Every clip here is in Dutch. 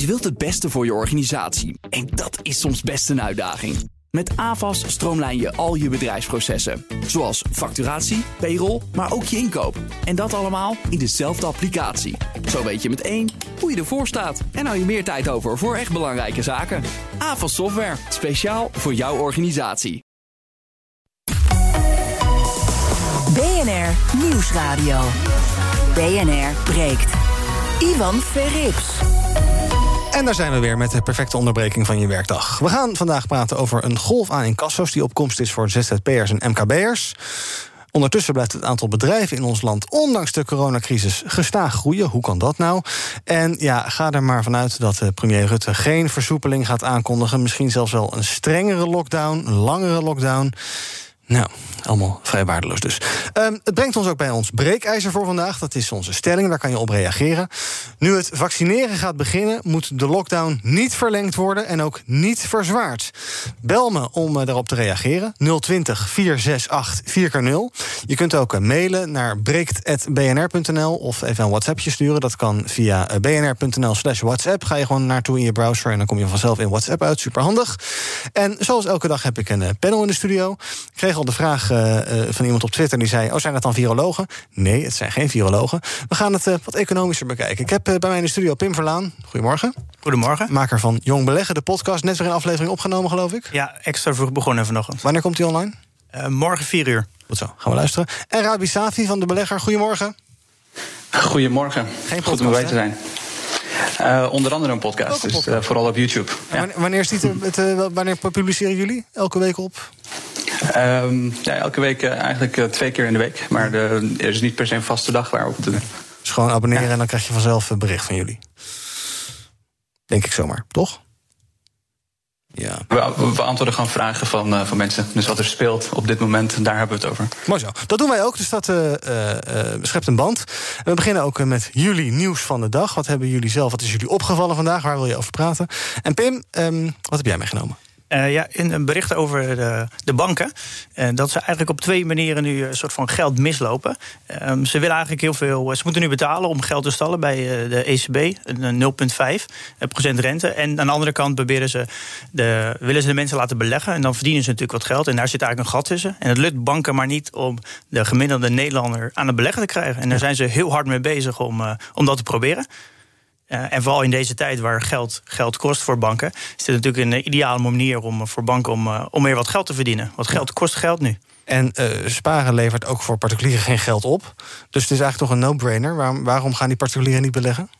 Je wilt het beste voor je organisatie en dat is soms best een uitdaging. Met AVAS stroomlijn je al je bedrijfsprocessen, zoals facturatie, payroll, maar ook je inkoop. En dat allemaal in dezelfde applicatie. Zo weet je met één hoe je ervoor staat en hou je meer tijd over voor echt belangrijke zaken. AVAS Software, speciaal voor jouw organisatie. BNR Nieuwsradio. BNR breekt. Ivan Verrips. En daar zijn we weer met de perfecte onderbreking van je werkdag. We gaan vandaag praten over een golf aan incasso's die op komst is voor ZZP'ers en MKB'ers. Ondertussen blijft het aantal bedrijven in ons land, ondanks de coronacrisis, gestaag groeien. Hoe kan dat nou? En ja, ga er maar vanuit dat eh, premier Rutte geen versoepeling gaat aankondigen. Misschien zelfs wel een strengere lockdown, een langere lockdown. Nou, allemaal vrij waardeloos dus. Um, het brengt ons ook bij ons breekijzer voor vandaag. Dat is onze stelling, daar kan je op reageren. Nu het vaccineren gaat beginnen, moet de lockdown niet verlengd worden en ook niet verzwaard. Bel me om uh, daarop te reageren. 020 468 4x0. Je kunt ook uh, mailen naar breekt.bnr.nl of even een WhatsAppje sturen. Dat kan via uh, bnr.nl slash WhatsApp. Ga je gewoon naartoe in je browser en dan kom je vanzelf in WhatsApp uit. Superhandig. En zoals elke dag heb ik een panel in de studio. Ik kreeg al de vraag uh, van iemand op Twitter die zei: Oh, zijn dat dan virologen? Nee, het zijn geen virologen. We gaan het uh, wat economischer bekijken. Ik heb bij mij in de studio Pim Verlaan. Goedemorgen. Goedemorgen. Maker van Jong Beleggen, de podcast. Net weer een aflevering opgenomen, geloof ik. Ja, extra vroeg begonnen vanochtend. Wanneer komt die online? morgen 4 uur. Goed zo, gaan we luisteren. En Rabi Safi van de Belegger. Goedemorgen. Goedemorgen. Geen Goed om erbij te zijn. Uh, onder andere een podcast, een podcast. dus uh, vooral op YouTube. Ja. Wanneer, is die het, uh, wanneer publiceren jullie? Elke week op? Um, ja, elke week eigenlijk twee keer in de week. Maar de, er is niet per se een vaste dag waarop te doen. Dus gewoon abonneren ja. en dan krijg je vanzelf een bericht van jullie. Denk ik zomaar, toch? Ja. We, beantwoorden gewoon vragen van, uh, van mensen. Dus wat er speelt op dit moment, daar hebben we het over. Mooi zo. Dat doen wij ook, dus dat uh, uh, schept een band. We beginnen ook met jullie nieuws van de dag. Wat hebben jullie zelf, wat is jullie opgevallen vandaag? Waar wil je over praten? En Pim, um, wat heb jij meegenomen? Uh, ja, in een bericht over de, de banken. Uh, dat ze eigenlijk op twee manieren nu een soort van geld mislopen. Um, ze willen eigenlijk heel veel. Ze moeten nu betalen om geld te stallen bij uh, de ECB, 0,5 procent rente. En aan de andere kant proberen ze de, willen ze de mensen laten beleggen. En dan verdienen ze natuurlijk wat geld. En daar zit eigenlijk een gat tussen. En het lukt banken maar niet om de gemiddelde Nederlander aan het beleggen te krijgen. En daar zijn ze heel hard mee bezig om, om dat te proberen. Uh, en vooral in deze tijd waar geld geld kost voor banken, is dit natuurlijk een ideale manier om voor banken om, uh, om meer wat geld te verdienen. Want geld kost geld nu. En uh, sparen levert ook voor particulieren geen geld op. Dus het is eigenlijk toch een no-brainer. Waarom, waarom gaan die particulieren niet beleggen?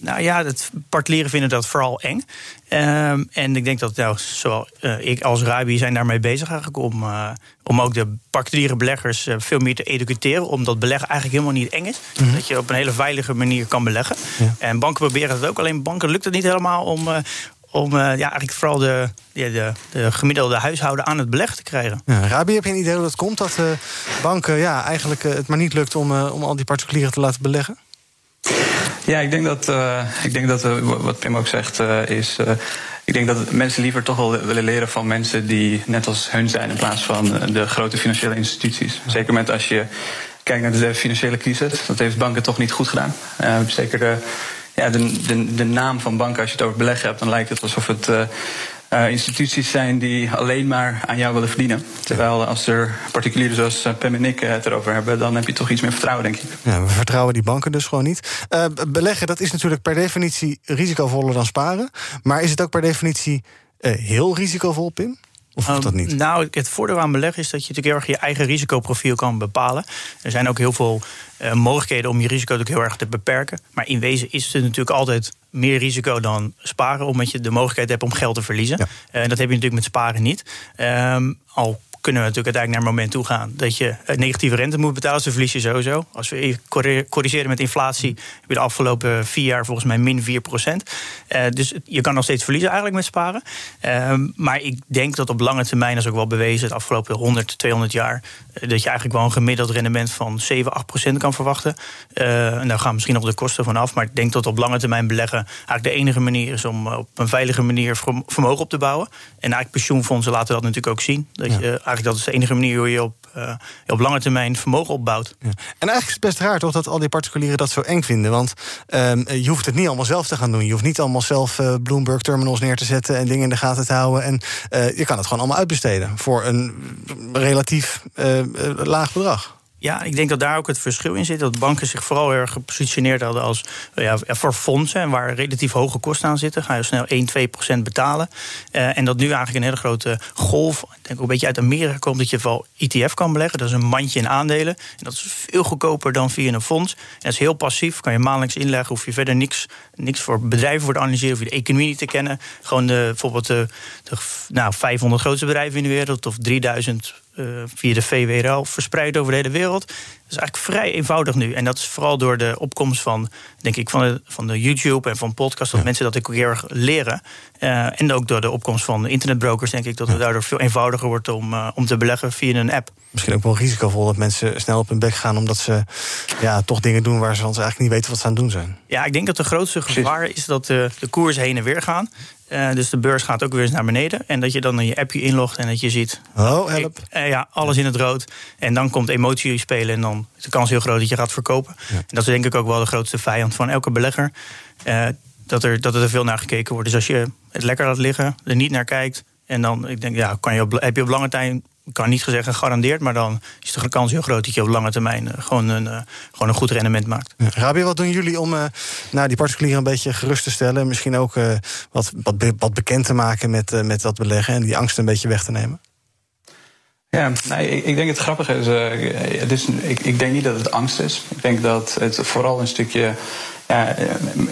Nou ja, het particulieren vinden dat vooral eng. Um, en ik denk dat nou, zowel uh, ik als Rabi zijn daarmee bezig eigenlijk om, uh, om ook de particuliere beleggers uh, veel meer te educeren. Omdat beleggen eigenlijk helemaal niet eng is. Mm -hmm. Dat je op een hele veilige manier kan beleggen. Ja. En banken proberen het ook. Alleen banken lukt het niet helemaal om, om ja, eigenlijk vooral de, ja, de, de, gemiddelde huishouden aan het beleggen te krijgen. Ja, Rabi, heb je een idee hoe dat komt? Dat banken ja, eigenlijk het maar niet lukt om, om al die particulieren te laten beleggen? Ja, ik denk dat, uh, ik denk dat wat Pim ook zegt, uh, is. ik denk dat mensen liever toch wel willen leren van mensen die net als hun zijn, in plaats van de grote financiële instituties. Zeker met als je kijkt naar de financiële crisis. Dat heeft banken toch niet goed gedaan. zeker de, ja, de, de, de naam van banken, als je het over beleggen hebt, dan lijkt het alsof het uh, instituties zijn die alleen maar aan jou willen verdienen. Terwijl als er particulieren zoals uh, Pem en ik het erover hebben, dan heb je toch iets meer vertrouwen, denk ik. Ja, we vertrouwen die banken dus gewoon niet. Beleggen, dat is natuurlijk per definitie risicovoller dan sparen. Maar is het ook per definitie heel risicovol, Pim? Of dat niet? Nou, het voordeel aan beleggen is dat je natuurlijk heel erg je eigen risicoprofiel kan bepalen. Er zijn ook heel veel uh, mogelijkheden om je risico natuurlijk heel erg te beperken. Maar in wezen is het natuurlijk altijd meer risico dan sparen, omdat je de mogelijkheid hebt om geld te verliezen. Ja. Uh, en dat heb je natuurlijk met sparen niet. Um, al kunnen we natuurlijk uiteindelijk naar een moment toe gaan dat je negatieve rente moet betalen. Dan verlies je sowieso. Als we corrigeren met inflatie, heb je de afgelopen vier jaar volgens mij min 4 procent. Uh, dus je kan nog steeds verliezen eigenlijk met sparen. Uh, maar ik denk dat op lange termijn, dat is ook wel bewezen, de afgelopen 100, 200 jaar, dat je eigenlijk wel een gemiddeld rendement van 7, 8 procent kan verwachten. en daar gaan misschien nog de kosten van af. Maar ik denk dat op lange termijn beleggen eigenlijk de enige manier is om op een veilige manier vermogen op te bouwen. En eigenlijk pensioenfondsen laten dat natuurlijk ook zien. Dat ja. je eigenlijk dat is de enige manier hoe je op, uh, op lange termijn vermogen opbouwt. Ja. En eigenlijk is het best raar toch dat al die particulieren dat zo eng vinden. Want um, je hoeft het niet allemaal zelf te gaan doen. Je hoeft niet allemaal zelf uh, Bloomberg terminals neer te zetten en dingen in de gaten te houden. En je kan het gewoon allemaal uitbesteden voor een relatief laag bedrag. Ja, ik denk dat daar ook het verschil in zit. Dat banken zich vooral erg gepositioneerd hadden als ja, voor fondsen. Waar relatief hoge kosten aan zitten. Ga je snel 1, 2 procent betalen. Uh, en dat nu eigenlijk een hele grote golf. Ik denk ook een beetje uit Amerika komt dat je wel ETF kan beleggen. Dat is een mandje in aandelen. En dat is veel goedkoper dan via een fonds. En dat is heel passief. Kan je maandelijks inleggen. Hoef je verder niks, niks voor bedrijven voor te analyseren. Hoef je de economie niet te kennen. Gewoon de, bijvoorbeeld de, de nou, 500 grootste bedrijven in de wereld. Of 3000 uh, via de VWRL verspreid over de hele wereld. Is eigenlijk vrij eenvoudig nu. En dat is vooral door de opkomst van, denk ik, van de, van de YouTube en van podcasts, dat mensen dat ook heel erg leren. Uh, en ook door de opkomst van internetbrokers, denk ik, dat het daardoor veel eenvoudiger wordt om, uh, om te beleggen via een app. Misschien ook wel risicovol dat mensen snel op hun bek gaan, omdat ze ja, toch dingen doen waar ze eigenlijk niet weten wat ze aan het doen zijn. Ja, ik denk dat de grootste gevaar is dat de, de koers heen en weer gaan. Uh, dus de beurs gaat ook weer eens naar beneden. En dat je dan in je appje inlogt en dat je ziet. Oh, help. Ja, alles in het rood. En dan komt emotie spelen. En dan is de kans heel groot dat je gaat verkopen. Ja. En dat is denk ik ook wel de grootste vijand van elke belegger. Uh, dat, er, dat er veel naar gekeken wordt. Dus als je het lekker laat liggen, er niet naar kijkt. En dan, ik denk, ja, kan je op, heb je op lange termijn ik kan niet gezegd gegarandeerd, maar dan is de kans heel groot dat je op lange termijn uh, gewoon, een, uh, gewoon een goed rendement maakt. Ja. Wat doen jullie om uh, nou, die particulieren een beetje gerust te stellen? Misschien ook wat, wat, wat, bekend te maken met, met dat beleggen en die angst een beetje weg te nemen? Ja, nee, ik, ik denk het grappige is, het is ik, ik denk niet dat het angst is. Ik denk dat het vooral een stukje ja,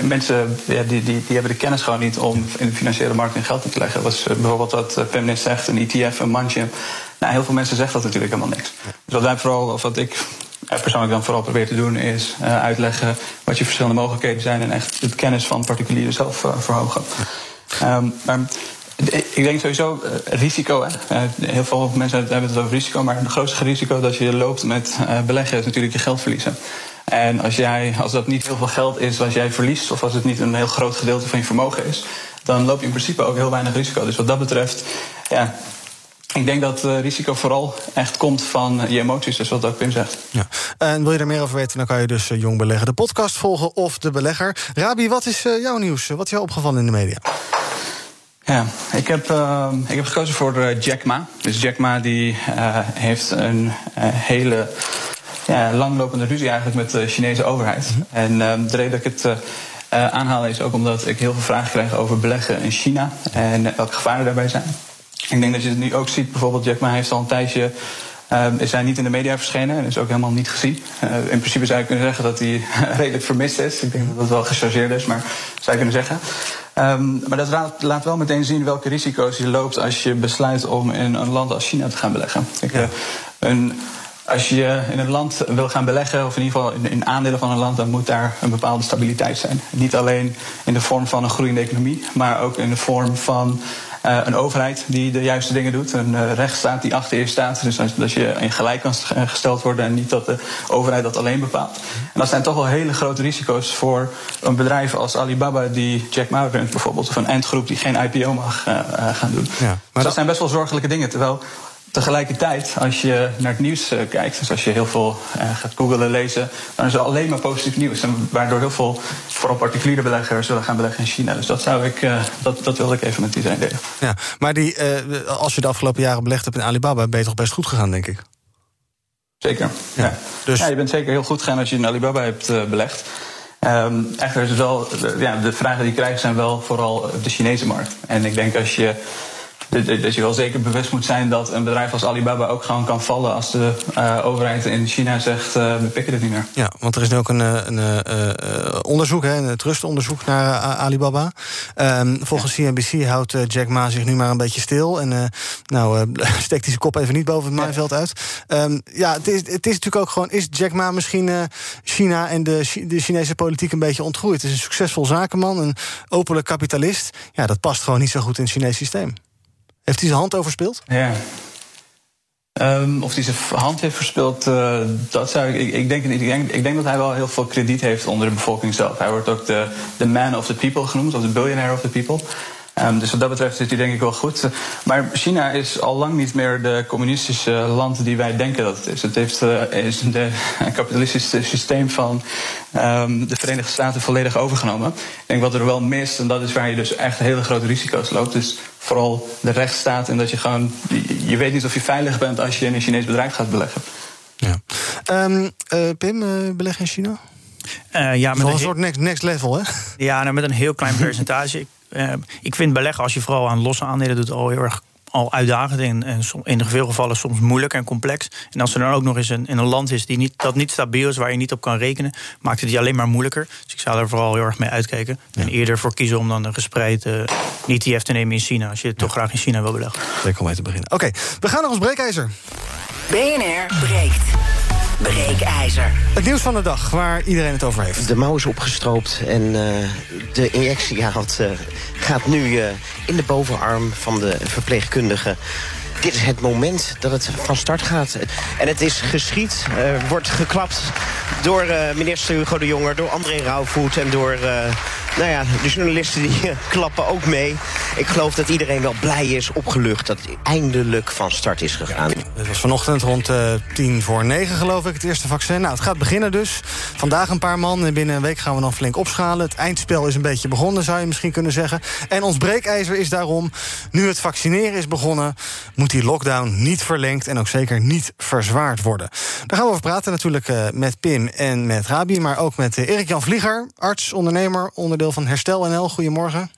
mensen ja, die, die, die hebben de kennis gewoon niet om in de financiële markt in geld te leggen. Was bijvoorbeeld wat net zegt, een ETF, een mandje. Nou, heel veel mensen zeggen dat natuurlijk helemaal niks. Dus wat wij vooral, of wat ik persoonlijk dan vooral probeer te doen, is uitleggen wat je verschillende mogelijkheden zijn en echt de kennis van particulieren zelf verhogen. Um, maar ik denk sowieso uh, risico. Hè. heel veel mensen hebben het over risico, maar het grootste risico dat je loopt met beleggen is natuurlijk je geld verliezen. En als, jij, als dat niet heel veel geld is wat jij verliest, of als het niet een heel groot gedeelte van je vermogen is, dan loop je in principe ook heel weinig risico. Dus wat dat betreft, ja, ik denk dat risico vooral echt komt van je emoties, dus wat ook Pim zegt. Ja. En wil je er meer over weten, dan kan je dus eh, Jong Beleggen de podcast volgen of de belegger. Rabi, wat is eh, jouw nieuws? Wat is jou opgevallen in de media? Ja, ik heb, uh, ik heb gekozen voor uh, Jack Ma. Dus Jack Ma die, uh, heeft een hele ja, langlopende ruzie eigenlijk met de Chinese overheid. Mm -hmm. En ehm, de reden dat ik het aanhaal is ook omdat ik heel veel vragen krijg over beleggen in China en welke gevaren daarbij zijn. Ik denk dat je het nu ook ziet, bijvoorbeeld Jack Ma heeft al een tijdje. Uh, is hij niet in de media verschenen en is ook helemaal niet gezien. Uh, in principe zou je kunnen zeggen dat hij redelijk vermist is. Ik denk dat dat wel gechargeerd is, maar zou je kunnen zeggen. Um, maar dat laat, laat, wel meteen zien welke risico's je loopt als je besluit om in een land als China te gaan beleggen. Ik, uh, een, als je in een land wil gaan beleggen, of in ieder geval in, in, aandelen van een land, dan moet daar een bepaalde stabiliteit zijn. Niet alleen in de vorm van een groeiende economie, maar ook in de vorm van uh, een overheid die de juiste dingen doet. Een uh, rechtsstaat die achter je staat. Dus dat je in gelijk kan gesteld worden en niet dat de overheid dat alleen bepaalt. En dat zijn toch wel hele grote risico's voor een bedrijf als Alibaba die Jack Ma runt bijvoorbeeld. Of een endgroep die geen IPO mag gaan doen. Ja, maar dus dat, dat zijn best wel zorgelijke dingen. Terwijl Tegelijkertijd, als je naar het nieuws uh, kijkt, dus als je heel veel uh, gaat googlen, lezen, dan is er alleen maar positief nieuws. En waardoor heel veel, vooral particuliere beleggers, zullen gaan beleggen in China. Dus dat, zou ik, uh, dat, dat wilde ik even met iedereen delen. Ja, maar die, als je de afgelopen jaren belegd hebt in Alibaba, ben je toch best goed gegaan, denk ik? Zeker. Ja. ja. Dus... ja je bent zeker heel goed gegaan als je in Alibaba hebt belegd. Um, echter is het wel, ja, de vragen die je krijgt zijn wel vooral op de Chinese markt. En ik denk als je dat je wel zeker bewust moet zijn dat een bedrijf als Alibaba ook gewoon kan vallen als de uh, overheid in China zegt uh, we pikken het niet meer. Ja, want er is nu ook een, een, een onderzoek, hè, een trustonderzoek naar Alibaba. Um, volgens CNBC houdt Jack Ma zich nu maar een beetje stil en nou steekt hij zijn kop even niet boven het maaiveld uit. Um, ja, het is, het is natuurlijk ook gewoon, is Jack Ma misschien China en de, de Chinese politiek een beetje ontgroeid? Het is een succesvol zakenman, een openlijk kapitalist. Ja, dat past gewoon niet zo goed in het Chinese systeem. Heeft hij zijn hand overspeeld? Ja. Um, of hij zijn hand heeft verspeeld, uh, dat zou ik. Ik denk, ik, denk, ik denk dat hij wel heel veel krediet heeft onder de bevolking zelf. Hij wordt ook de, de man of the people genoemd, of de billionaire of the people. Um, dus wat dat betreft zit hij denk ik wel goed. Maar China is al lang niet meer de communistische land die wij denken dat het is. Het heeft, uh, is de kapitalistische systeem van um, de Verenigde Staten volledig overgenomen. Ik denk wat er wel mist, en dat is waar je dus echt hele grote risico's loopt, is vooral de rechtsstaat. En dat je gewoon, je weet niet of je veilig bent als je in een Chinees bedrijf gaat beleggen. Ja. Um, uh, Pim, uh, beleggen in China? Uh, ja, met een soort next, next level, hè? Ja, nou, met een heel klein percentage. Uh, ik vind beleggen, als je vooral aan losse aandelen doet, al heel erg al uitdagend en, en in veel gevallen soms moeilijk en complex. En als er dan ook nog eens een, in een land is die niet, dat niet stabiel is, waar je niet op kan rekenen, maakt het die alleen maar moeilijker. Dus ik zou er vooral heel erg mee uitkijken. Ja. En eerder voor kiezen om dan een gespreid uh, ETF te nemen in China, als je toch graag in China wil beleggen. Zeker om mee te beginnen. Oké, okay, we gaan naar ons breekijzer. BNR breekt. Breekijzer. Het nieuws van de dag waar iedereen het over heeft. De mouw is opgestroopt en uh, de injectiehaalt uh, gaat nu uh, in de bovenarm van de verpleegkundige. Dit is het moment dat het van start gaat. En het is geschied, uh, wordt geklapt door uh, minister Hugo de Jonger, door André Rauwvoet en door uh, nou ja, de journalisten die klappen ook mee. Ik geloof dat iedereen wel blij is, opgelucht, dat het eindelijk van start is gegaan. Het was vanochtend rond uh, tien voor negen, geloof ik, het eerste vaccin. Nou, het gaat beginnen dus. Vandaag een paar man en binnen een week gaan we dan flink opschalen. Het eindspel is een beetje begonnen, zou je misschien kunnen zeggen. En ons breekijzer is daarom, nu het vaccineren is begonnen... moet die lockdown niet verlengd en ook zeker niet verzwaard worden. Daar gaan we over praten natuurlijk uh, met Pim en met Rabi... maar ook met Erik-Jan Vlieger, arts, ondernemer... onderdeel van Herstel NL. Goedemorgen.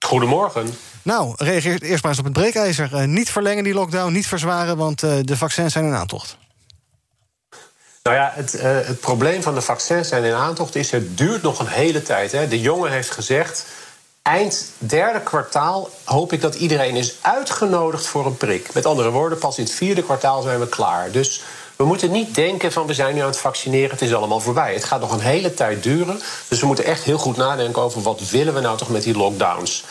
Goedemorgen. Nou, reageer eerst maar eens op het breekijzer. Uh, niet verlengen die lockdown, niet verzwaren... want uh, de vaccins zijn in aantocht. Nou ja, het, uh, het, probleem van de vaccins zijn in aantocht is... het duurt nog een hele tijd. Hè. De jongen heeft gezegd... eind derde kwartaal hoop ik dat iedereen is uitgenodigd voor een prik. Met andere woorden, pas in het vierde kwartaal zijn we klaar. Dus we moeten niet denken van we zijn nu aan het vaccineren, het is allemaal voorbij. Het gaat nog een hele tijd duren. Dus we moeten echt heel goed nadenken over wat willen we nou toch met die lockdowns.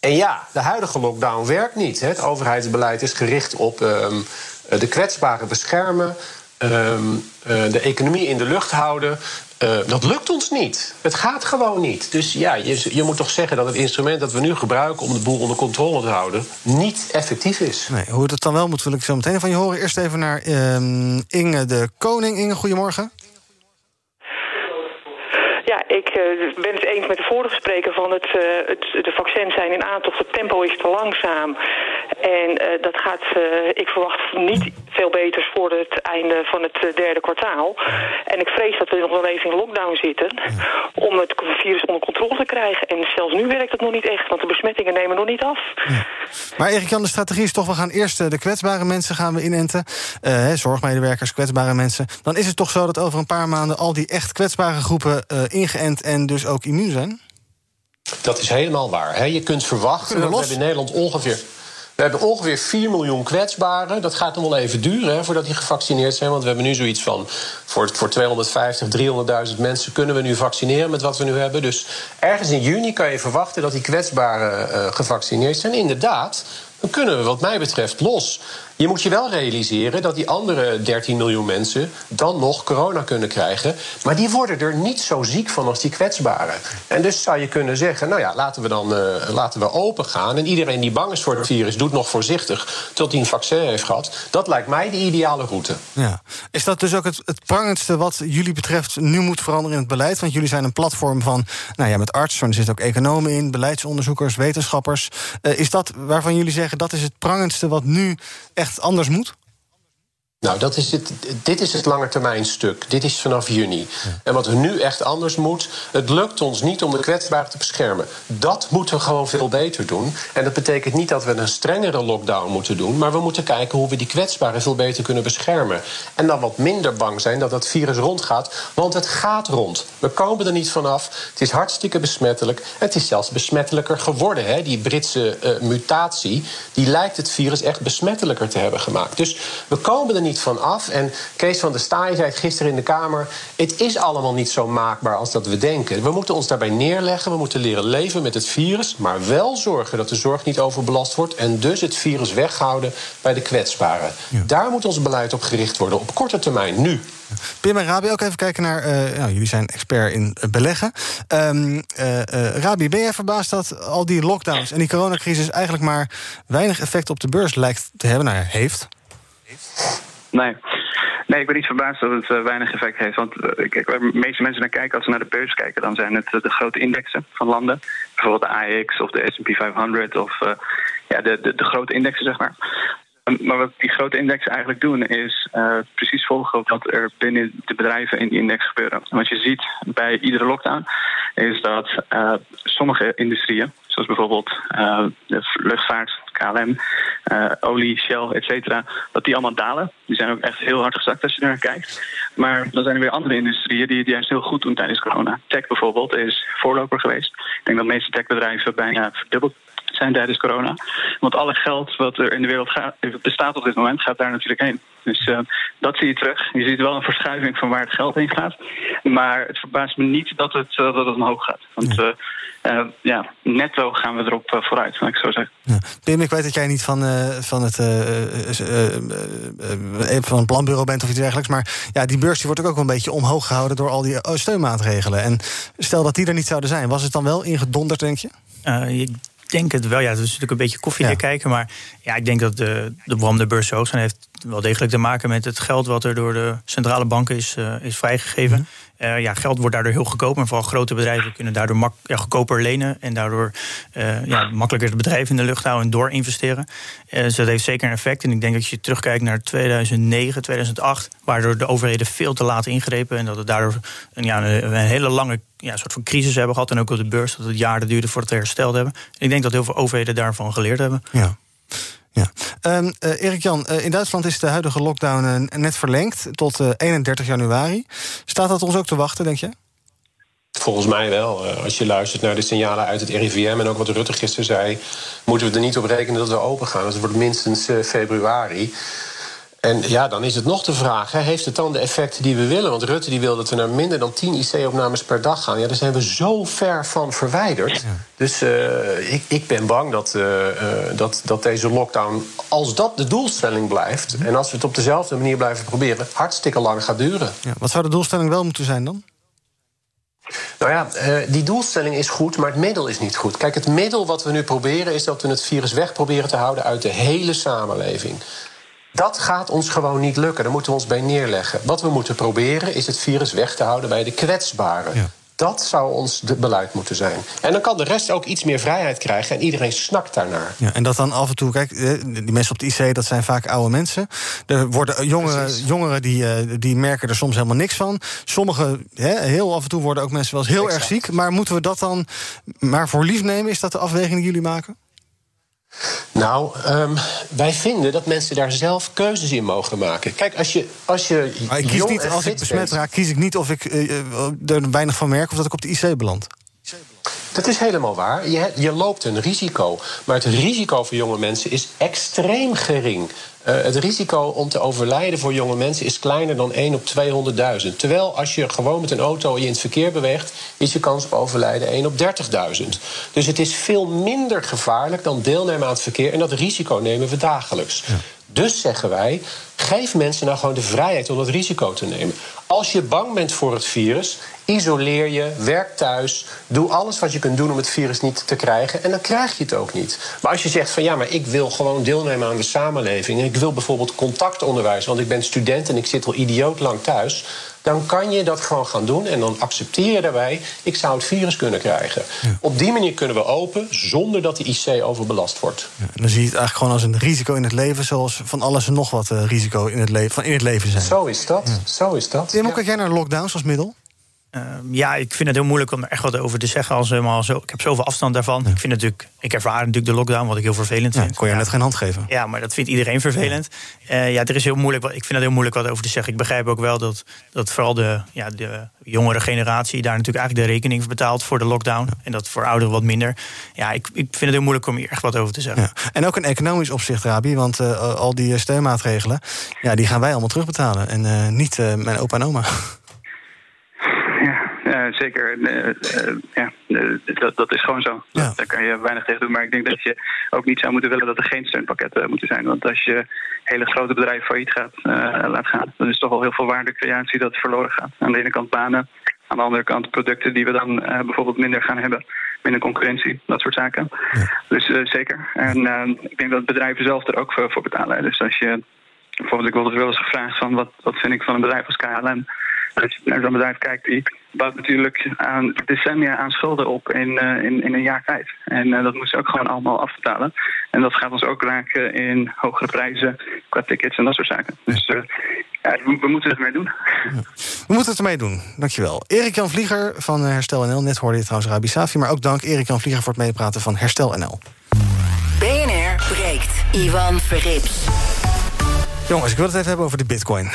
En ja, de huidige lockdown werkt niet. Het overheidsbeleid is gericht op um, de kwetsbaren beschermen, um, uh, de economie in de lucht houden. Uh, dat lukt ons niet. Het gaat gewoon niet. Dus ja, je, je, moet toch zeggen dat het instrument dat we nu gebruiken om de boel onder controle te houden, niet effectief is. Nee, hoe het dan wel moet, wil ik zo meteen van je horen. Eerst even naar um, Inge de Koning. Inge, goedemorgen. Ja, ik uh, ben het eens met de vorige spreker van het, uh, het, de vaccins zijn in aantocht. Het tempo is te langzaam. En uh, dat gaat, ik verwacht niet veel beters voor het einde van het derde kwartaal. En ik vrees dat we nog wel even in lockdown zitten om het virus onder controle te krijgen. En zelfs nu werkt het nog niet echt, want de besmettingen nemen nog niet af. Ja. Maar Erik Jan, de strategie is toch, we gaan eerst de kwetsbare mensen gaan we inenten. zorgmedewerkers, kwetsbare mensen. Dan is het toch zo dat over een paar maanden al die echt kwetsbare groepen ingeënt en dus ook immuun zijn? Dat is helemaal waar. Hè. Je kunt verwachten, we, we hebben in Nederland ongeveer... We hebben ongeveer 4 miljoen kwetsbaren. Dat gaat nog wel even duren hè, voordat die gevaccineerd zijn. Want we hebben nu zoiets van... voor, voor 250, 300.000 mensen kunnen we nu vaccineren met wat we nu hebben. Dus ergens in juni kan je verwachten dat die kwetsbaren uh, gevaccineerd zijn. Inderdaad, dan kunnen we wat mij betreft los. Je moet je wel realiseren dat die andere 13 miljoen mensen dan nog corona kunnen krijgen. Maar die worden er niet zo ziek van als die kwetsbaren. En dus zou je kunnen zeggen: nou ja, laten we dan uh, laten we open gaan. En iedereen die bang is voor het virus, doet nog voorzichtig tot hij een vaccin heeft gehad. Dat lijkt mij de ideale route. Ja. Is dat dus ook het, het prangendste wat jullie betreft nu moet veranderen in het beleid? Want jullie zijn een platform van, nou ja, met artsen, er zitten ook economen in, beleidsonderzoekers, wetenschappers. Uh, is dat waarvan jullie zeggen dat is het prangendste wat nu echt anders moet? Nou, dat is het, dit is het langetermijnstuk. Dit is vanaf juni. En wat er nu echt anders moet... het lukt ons niet om de kwetsbaren te beschermen. Dat moeten we gewoon veel beter doen. En dat betekent niet dat we een strengere lockdown moeten doen... maar we moeten kijken hoe we die kwetsbaren veel beter kunnen beschermen. En dan wat minder bang zijn dat dat virus rondgaat. Want het gaat rond. We komen er niet vanaf. Het is hartstikke besmettelijk. Het is zelfs besmettelijker geworden. Hè? Die Britse uh, mutatie die lijkt het virus echt besmettelijker te hebben gemaakt. Dus we komen er niet niet van af. En Kees van der Staaij zei het gisteren in de Kamer... het is allemaal niet zo maakbaar als dat we denken. We moeten ons daarbij neerleggen, we moeten leren leven met het virus... maar wel zorgen dat de zorg niet overbelast wordt... en dus het virus weghouden bij de kwetsbaren. Daar moet ons beleid op gericht worden, op korte termijn, nu. Pim en Rabi, ook even kijken naar. eh, nou, jullie zijn expert in eh, beleggen. Ehm, eh, eh, Rabi, ben jij verbaasd dat al die lockdowns en die coronacrisis eigenlijk maar weinig effect op de beurs lijkt te hebben? Nou ja, heeft. Nee. Nee, ik ben niet verbaasd dat het eh, weinig effect heeft. Want eh, kijk, waar de meeste mensen naar kijken, als ze naar de beurs kijken, dan zijn het eh, de grote indexen van landen. Bijvoorbeeld de AEX of de SP 500 of eh, ja, de, de, de grote indexen, zeg maar. Um, Maar wat die grote indexen eigenlijk doen, is eh, precies volgen wat er binnen de bedrijven in die index gebeuren. En wat je ziet bij iedere lockdown, is dat eh, sommige industrieën, zoals bijvoorbeeld eh, de luchtvaart, KLM, eh, olie, Shell, et cetera, dat die allemaal dalen. Die zijn ook echt heel hard gezakt als je naar kijkt. Maar dan zijn er weer andere industrieën die het juist heel goed doen tijdens corona. Tech bijvoorbeeld is voorloper geweest. Ik denk dat de meeste techbedrijven bijna verdubbeld zijn tijdens corona. Want alle geld wat er in de wereld gaat, bestaat op dit moment, gaat daar natuurlijk heen. Dus uh, dat zie je terug. Je ziet wel een verschuiving van waar het geld heen gaat. Maar het verbaast me niet dat het, uh, dat het omhoog gaat. Want uh, ja, netto gaan we erop vooruit, laat ik zo zeggen. Ja. Pim, ik weet dat jij niet van, van, het, van het planbureau bent of iets dergelijks. Maar ja, die beurs die wordt ook wel een beetje omhoog gehouden door al die steunmaatregelen. En stel dat die er niet zouden zijn, was het dan wel ingedonderd, denk je? ik denk het wel. Ja, het is natuurlijk een beetje koffie ja. kijken. Maar ja, ik denk dat de, de waarom de beurs zo zijn... heeft wel degelijk te maken met het geld... wat er door de centrale banken is, uh, is vrijgegeven. Mm -hmm. Uh, ja, geld wordt daardoor heel goedkoop. En vooral grote bedrijven kunnen daardoor mak goedkoper lenen. En daardoor uh, ja, makkelijker het bedrijf in de lucht houden en door investeren. dus dat heeft zeker een effect. En ik denk dat je terugkijkt naar 2009, 2008... waardoor de overheden veel te laat ingrepen. En dat het daardoor een, ja, een, hele lange ja, soort van crisis hebben gehad. En ook op de beurs, dat het jaren duurde voordat we hersteld hebben. En ik denk dat heel veel overheden daarvan geleerd hebben. Ja. Ja. Um, uh, Erik-Jan, uh, in Duitsland is de huidige lockdown uh, net verlengd tot 31 januari. Staat dat ons ook te wachten, denk je? Volgens mij wel. Als je luistert naar de signalen uit het RIVM en ook wat Rutte gisteren zei, moeten we er niet op rekenen dat we open gaan. Dat wordt minstens februari. En ja, dan is het nog de vraag: hè, heeft het dan de effecten die we willen? Want Rutte die wil dat we naar minder dan 10 IC-opnames per dag gaan. Ja, daar zijn we zo ver van verwijderd. Ja. Dus uh, ik, ik ben bang dat, uh, uh, dat, dat deze lockdown, als dat de doelstelling blijft... en als we het op dezelfde manier blijven proberen, hartstikke lang gaat duren. Ja, wat zou de doelstelling wel moeten zijn dan? Nou ja, die doelstelling is goed, maar het middel is niet goed. Kijk, het middel wat we nu proberen is dat we het virus weg proberen te houden uit de hele samenleving. Dat gaat ons gewoon niet lukken. Daar moeten we ons bij neerleggen. Wat we moeten proberen is het virus weg te houden bij de kwetsbaren. Ja. Dat zou ons de beleid moeten zijn. En dan kan de rest ook iets meer vrijheid krijgen en iedereen snakt daarnaar. Ja, en dat dan af en toe, kijk, die mensen op de IC, dat zijn vaak oude mensen. Er worden jongeren, jongeren die, die merken er soms helemaal niks van. Sommigen, heel af en toe worden ook mensen wel eens heel exact. erg ziek. Maar moeten we dat dan maar voor lief nemen? Is dat de afweging die jullie maken? Nou, um, wij vinden dat mensen daar zelf keuzes in mogen maken. Kijk, als je. Als je maar ik kies niet, als ik besmet raak, kies ik niet of ik uh, er weinig van merk of dat ik op de IC beland. Dat is helemaal waar. Je, je loopt een risico. Maar het risico voor jonge mensen is extreem gering. Uh, het risico om te overlijden voor jonge mensen is kleiner dan 1 op 200.000. Terwijl als je gewoon met een auto in het verkeer beweegt, is je kans op overlijden 1 op 30.000. Dus het is veel minder gevaarlijk dan deelnemen aan het verkeer. En dat risico nemen we dagelijks. Ja. Dus zeggen wij, geef mensen nou gewoon de vrijheid om dat risico te nemen. Als je bang bent voor het virus, isoleer je, werk thuis, doe alles wat je kunt doen om het virus niet te krijgen en dan krijg je het ook niet. Maar als je zegt van ja, maar ik wil gewoon deelnemen aan de samenleving en ik wil bijvoorbeeld contactonderwijs, want ik ben student en ik zit al idioot lang thuis, dan kan je dat gewoon gaan doen en dan accepteer je daarbij, ik zou het virus kunnen krijgen. Ja. Op die manier kunnen we open zonder dat de IC overbelast wordt. Ja, dan zie je het eigenlijk gewoon als een risico in het leven, zoals van alles en nog wat uh, risico in het, le van in het leven zijn. Zo is dat. Ja. Zo is dat. Tim, hoe kijk jij naar lockdowns als middel? Ehm, ja, ik vind het heel moeilijk om er echt wat over te zeggen. Als helemaal zo, ik heb zoveel afstand daarvan. Ik vind natuurlijk, ik ervaar natuurlijk de lockdown, wat ik heel vervelend Ja, vind. kon je Ja. net geen hand geven. Ja, maar dat vindt iedereen vervelend. Ja, ja er is heel moeilijk, ik vind het heel moeilijk wat over te zeggen. Ik begrijp ook wel dat, dat vooral de, ja, de jongere generatie daar natuurlijk eigenlijk de rekening voor betaalt voor de lockdown. En dat voor ouderen wat minder. Ja, ik, ik vind het heel moeilijk om hier echt wat over te zeggen. Ja. En ook in economisch opzicht, Rabi, want eh, al die eh, steunmaatregelen... Ja, die gaan wij allemaal terugbetalen en eh, niet eh, mijn opa en oma. Eh, zeker. Eh, eh, ja, dat, dat is gewoon zo. Ja. Daar kan je weinig tegen doen. Maar ik denk dat je ook niet zou moeten willen dat er geen steunpakketten moeten zijn. Want als je hele grote bedrijven failliet gaat, laat gaan, dan is toch al heel veel waardecreatie dat verloren gaat. Aan de ene kant banen, aan de andere kant producten die we dan bijvoorbeeld minder gaan hebben. Minder concurrentie, dat soort zaken. Dus zeker. En ik denk dat bedrijven zelf er ook voor, voor betalen. Dus als je bijvoorbeeld, ik word wel eens gevraagd van wat, wat vind ik van een bedrijf als KLM. Als je naar zo'n bedrijf kijkt, die bouwt natuurlijk aan decennia aan schulden op in, eh, in, in een jaar tijd. En eh, dat moeten ze ook gewoon allemaal afbetalen. En dat gaat ons ook raken in hogere prijzen qua tickets en dat soort zaken. Dus eh, ja, we, we moeten het mee doen. We moeten het ermee doen, dankjewel. Erik-Jan Vlieger van Herstel NL. Net hoorde je trouwens Rabi Safi. Maar ook dank Erik-Jan Vlieger voor het meepraten van Herstel NL. BNR breekt. Ivan Verrips. Jongens, ik wil het even hebben over de bitcoin.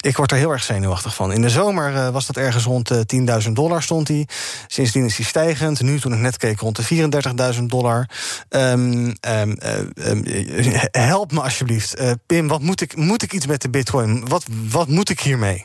Ik word er heel erg zenuwachtig van. In de zomer eh, was dat ergens rond eh, 10.000 dollar stond hij. Sindsdien is hij stijgend. Nu, toen ik net keek, rond de 34.000 dollar. Ehm, ehm, eh, ehm, eh, help me alsjeblieft. Pim, wat moet ik, moet ik iets met de bitcoin? Wat, wat moet ik hiermee?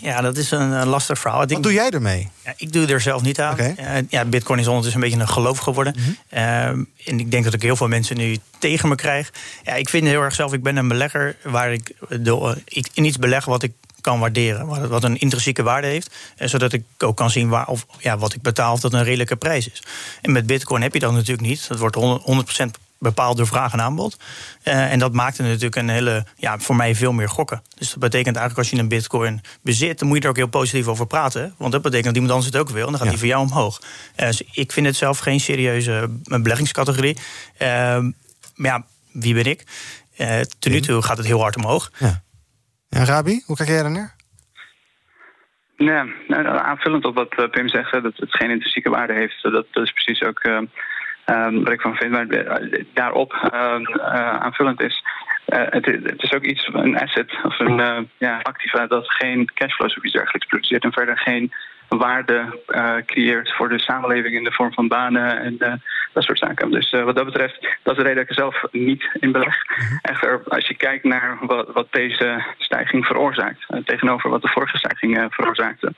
Ja, dat is een, eh, lastig verhaal. Ik Wat doe jij ermee? Ja, ik doe er zelf niet aan. Eh, ja, Bitcoin is ondertussen een beetje een geloof geworden. Ehm, en ik denk dat ik heel veel mensen nu tegen me krijg. Ja, ik vind heel erg zelf, ik ben een belegger waar ik de, eh, in iets beleg wat ik kan waarderen. Wat, wat een intrinsieke waarde heeft. eh, zodat ik ook kan zien waar, of, ja, wat ik betaal, of dat een redelijke prijs is. En met Bitcoin heb je dat natuurlijk niet. Dat wordt 100%, 100% bepaald door vraag en aanbod. Eh, en dat maakt het natuurlijk een hele, ja, voor mij veel meer gokken. Dus dat betekent eigenlijk als je een bitcoin bezit, dan moet je er ook heel positief over praten. Want dat betekent dat iemand anders het ook wil. En dan gaat die voor jou omhoog. Eh, dus ik vind het zelf geen serieuze eh, beleggingscategorie. Ehm, maar ja, wie ben ik? Eh tot nu toe gaat het heel hard omhoog. Ja. Ja, Rabi, hoe kijk jij daarnaar? Ja, nou, aanvullend op wat Pim zegt, dat het geen intrinsieke waarde heeft. Dat, dat is precies ook eh, wat ik van vind. Maar eh, daarop eh, eh, aanvullend is, eh, het, is ook iets, een asset of een ja, activa dat geen cashflows of iets dergelijks produceert en verder geen waarde eh, creëert voor de samenleving in de vorm van banen en eh, dat soort zaken. Dus eh, wat dat betreft, dat is de reden dat ik er zelf niet in beleg. Echter, als je kijkt naar wat, wat deze stijging veroorzaakt, tegenover wat de vorige stijging veroorzaakte,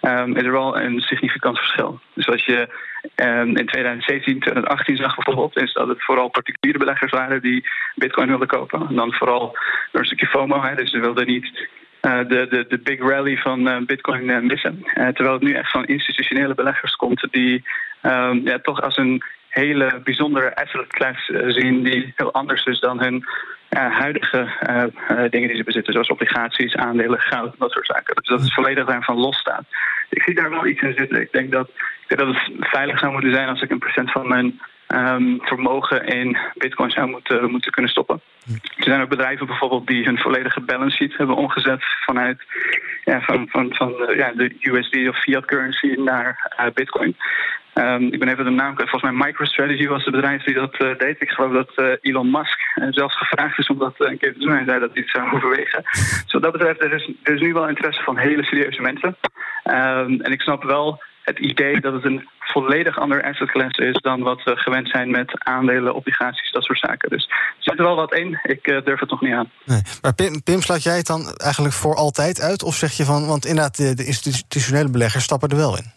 ehm, is er wel een significant verschil. Dus als je ehm, in 2017, 2018 zag bijvoorbeeld, is dat het vooral particuliere beleggers waren die bitcoin wilden kopen. En dan vooral door een stukje FOMO, hè, dus ze wilden niet de, de, de big rally van eh, Bitcoin eh, missen. Eh, terwijl het nu echt van institutionele beleggers komt die ehm, ja, toch als een hele bijzondere asset class eh, zien die heel anders is dan hun huidige eh, eh, dingen die ze bezitten, zoals obligaties, aandelen, goud, dat soort zaken. Dus dat het volledig daarvan losstaat. Ik zie daar wel iets in zitten. Ik denk dat, ik dat het veilig zou moeten zijn als ik een procent van mijn ehm, vermogen in bitcoin zou moeten, moeten kunnen stoppen. Er zijn ook bedrijven bijvoorbeeld die hun volledige balance sheet hebben omgezet vanuit ja, van, van, van eh, ja, de USD of fiat currency naar eh, bitcoin. Ehm, ik ben even de naam kwijt. Volgens mij MicroStrategy was het bedrijf die dat eh, deed. Ik geloof dat Elon Musk zelfs gevraagd is om dat een keer te doen. Hij zei dat hij het zou overwegen. Dus wat dat betreft, er is, er is nu wel interesse van hele serieuze mensen. Ehm, en ik snap wel het idee dat het een volledig ander asset class is dan wat we gewend zijn met aandelen, obligaties, dat soort zaken. Dus er zit er wel wat in. Ik eh, durf het nog niet aan. Nee. Maar Pim, Pim, sluit jij het dan eigenlijk voor altijd uit? Of zeg je van, want inderdaad, de, de institutionele beleggers stappen er wel in?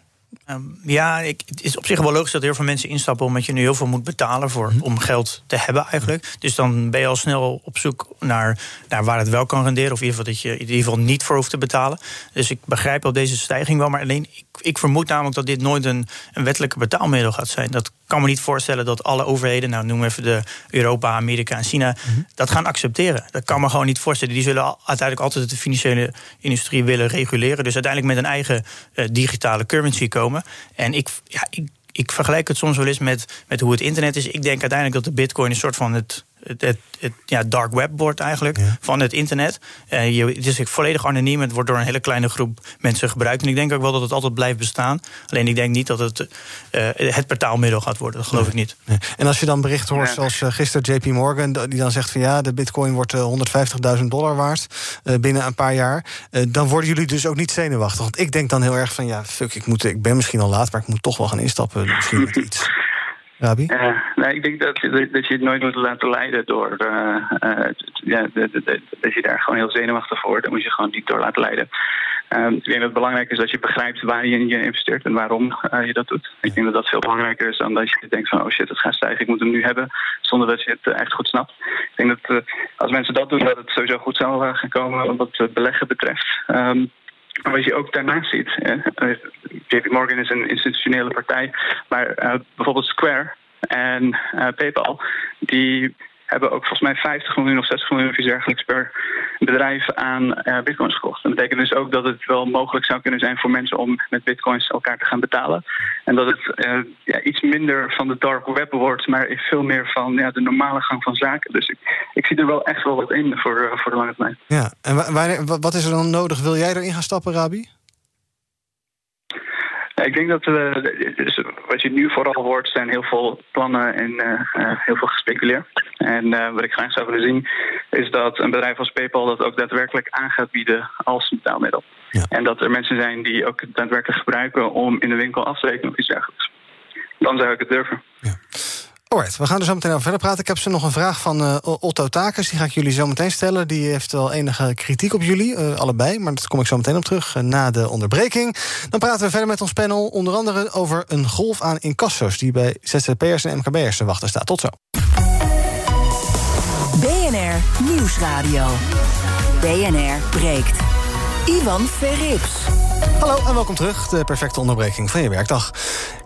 Ehm, ja, ik, het is op zich wel logisch dat heel veel mensen instappen... omdat je nu heel veel moet betalen voor, om geld te hebben eigenlijk. Dus dan ben je al snel op zoek naar, naar waar het wel kan renderen... of in ieder geval dat je in ieder geval niet voor hoeft te betalen. Dus ik begrijp op deze stijging wel. Maar alleen, ik, ik vermoed namelijk dat dit nooit een, een wettelijke betaalmiddel gaat zijn. Dat kan me niet voorstellen dat alle overheden... nou noem even de Europa, Amerika en China... dat gaan accepteren. Dat kan me gewoon niet voorstellen. Die zullen uiteindelijk altijd de financiële industrie willen reguleren. Dus uiteindelijk met een eigen eh, digitale currency komen. En ik, ja, ik, ik vergelijk het soms wel eens met, met hoe het internet is. Ik denk uiteindelijk dat de bitcoin een soort van het het, het, het ja, dark web wordt eigenlijk van het internet. Uh, je, het is volledig anoniem. Het wordt door een hele kleine groep mensen gebruikt. En ik denk ook wel dat het altijd blijft bestaan. Alleen ik denk niet dat het uh, het portaalmiddel gaat worden. Dat geloof ik niet. Nee. En als je dan bericht hoort, zoals uh, gisteren JP Morgan, die dan zegt van ja, de bitcoin wordt 150.000 dollar waard binnen een paar jaar. dan worden jullie dus ook niet zenuwachtig. Want ik denk dan heel erg van ja, fuck, ik, moet, ik ben misschien al laat, maar ik moet toch wel gaan instappen. Misschien met iets. Rabi? Uh, nee, ik denk dat, dat je het nooit moet laten leiden door. Uh, uh, ja, dat je daar gewoon heel zenuwachtig voor wordt. Dan moet je gewoon niet door laten leiden. Ehm, ik denk dat het belangrijk is dat je begrijpt waar je in je investeert en waarom je dat doet. Ik denk dat dat veel belangrijker is dan dat je denkt van oh shit, het gaat stijgen, ik moet hem nu hebben, zonder dat je het echt goed snapt. Ik denk dat als mensen dat doen, dat het sowieso goed zal gaan komen wat beleggen betreft. Um, maar wat je ook daarnaast ziet, uh, JP Morgan is een institutionele partij, maar uh, bijvoorbeeld Square en uh, PayPal, die hebben ook volgens mij 50 miljoen of 60 miljoen of iets dergelijks per bedrijf aan uh, bitcoins gekocht. Dat betekent dus ook dat het wel mogelijk zou kunnen zijn voor mensen om met bitcoins elkaar te gaan betalen. En dat het uh, ja, iets minder van de dark web wordt, maar veel meer van ja, de normale gang van zaken. Dus ik, ik zie er wel echt wel wat in voor, uh, voor de lange termijn. Ja, en wat is er dan nodig? Wil jij erin gaan stappen, Rabi? Ik denk dat uh, dus wat je nu vooral hoort zijn heel veel plannen en uh, heel veel gespeculeerd. En wat ik graag zou willen zien is dat een bedrijf als PayPal dat ook daadwerkelijk aan gaat bieden als betaalmiddel. Ja. En dat er mensen zijn die ook daadwerkelijk gebruiken om in de winkel af te rekenen of iets dergelijks. Dan zou ik het durven. Alright, we gaan er zo meteen over verder praten. Ik heb ze nog een vraag van uh, Otto Takers. Die ga ik jullie zo meteen stellen. Die heeft wel enige kritiek op jullie, uh, allebei. Maar daar kom ik zo meteen op terug uh, na de onderbreking. Dan praten we verder met ons panel. Onder andere over een golf aan incasso's... die bij ZZP'ers en MKB'ers te wachten staat. Tot zo. BNR Nieuwsradio. BNR breekt. Ivan Verrips. Hallo en welkom terug. De perfecte onderbreking van je werkdag.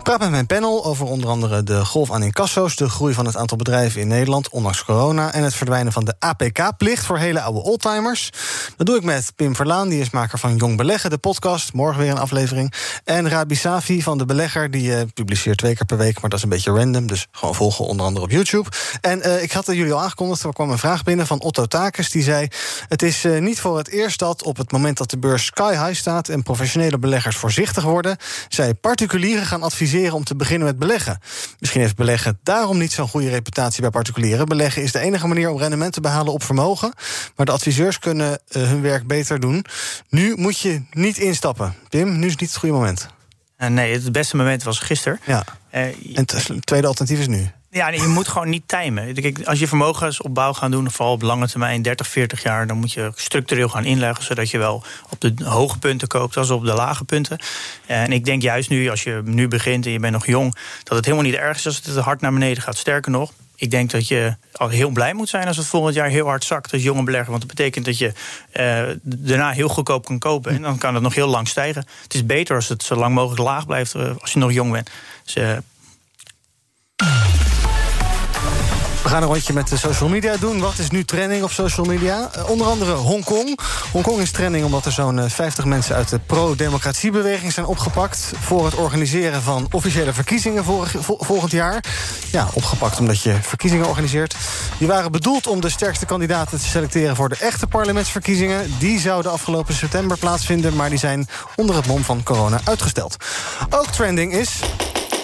Praat met mijn panel over onder andere de golf aan incasso's... de groei van het aantal bedrijven in Nederland, ondanks corona... en het verdwijnen van de APK-plicht voor hele oude oldtimers. Dat doe ik met Pim Verlaan, die is maker van Jong Beleggen, de podcast. Morgen weer een aflevering. En Rabi Safi van De Belegger, die uh, publiceert twee keer per week... maar dat is een beetje random, dus gewoon volgen onder andere op YouTube. En uh, ik had het jullie al aangekondigd, er kwam een vraag binnen van Otto Takers... die zei, het is uh, niet voor het eerst dat op het moment dat de beurs sky high staat... en professionele beleggers voorzichtig worden... zij particulieren gaan adviseren om te beginnen met beleggen. Misschien heeft beleggen daarom niet zo'n goede reputatie bij particulieren. Beleggen is de enige manier om rendement te behalen op vermogen. Maar de adviseurs kunnen uh, hun werk beter doen. Nu moet je niet instappen. Pim, nu is niet het goede moment. Uh, nee, het beste moment was gisteren. Ja. Uh, en het tweede alternatief is nu. Ja, je moet gewoon niet timen. Als je vermogensopbouw gaat doen, vooral op lange termijn, 30, 40 jaar, dan moet je structureel gaan inleggen, zodat je wel op de hoge punten koopt als op de lage punten. En ik denk juist nu, als je nu begint en je bent nog jong, dat het helemaal niet erg is als het hard naar beneden gaat. Sterker nog, ik denk dat je al heel blij moet zijn als het volgend jaar heel hard zakt als jonge belegger. Want dat betekent dat je uh, daarna heel goedkoop kan kopen. En dan kan het nog heel lang stijgen. Het is beter als het zo lang mogelijk laag blijft uh, als je nog jong bent. Dus, uh, we gaan een rondje met de social media doen. Wat is nu trending op social media? Uh, onder andere Hongkong. Hongkong is trending omdat er zo'n uh, 50 mensen uit de pro-democratiebeweging zijn opgepakt. voor het organiseren van officiële verkiezingen volgend jaar. Ja, opgepakt omdat je verkiezingen organiseert. Die waren bedoeld om de sterkste kandidaten te selecteren voor de echte parlementsverkiezingen. Die zouden afgelopen september plaatsvinden, maar die zijn onder het mom van corona uitgesteld. Ook trending is.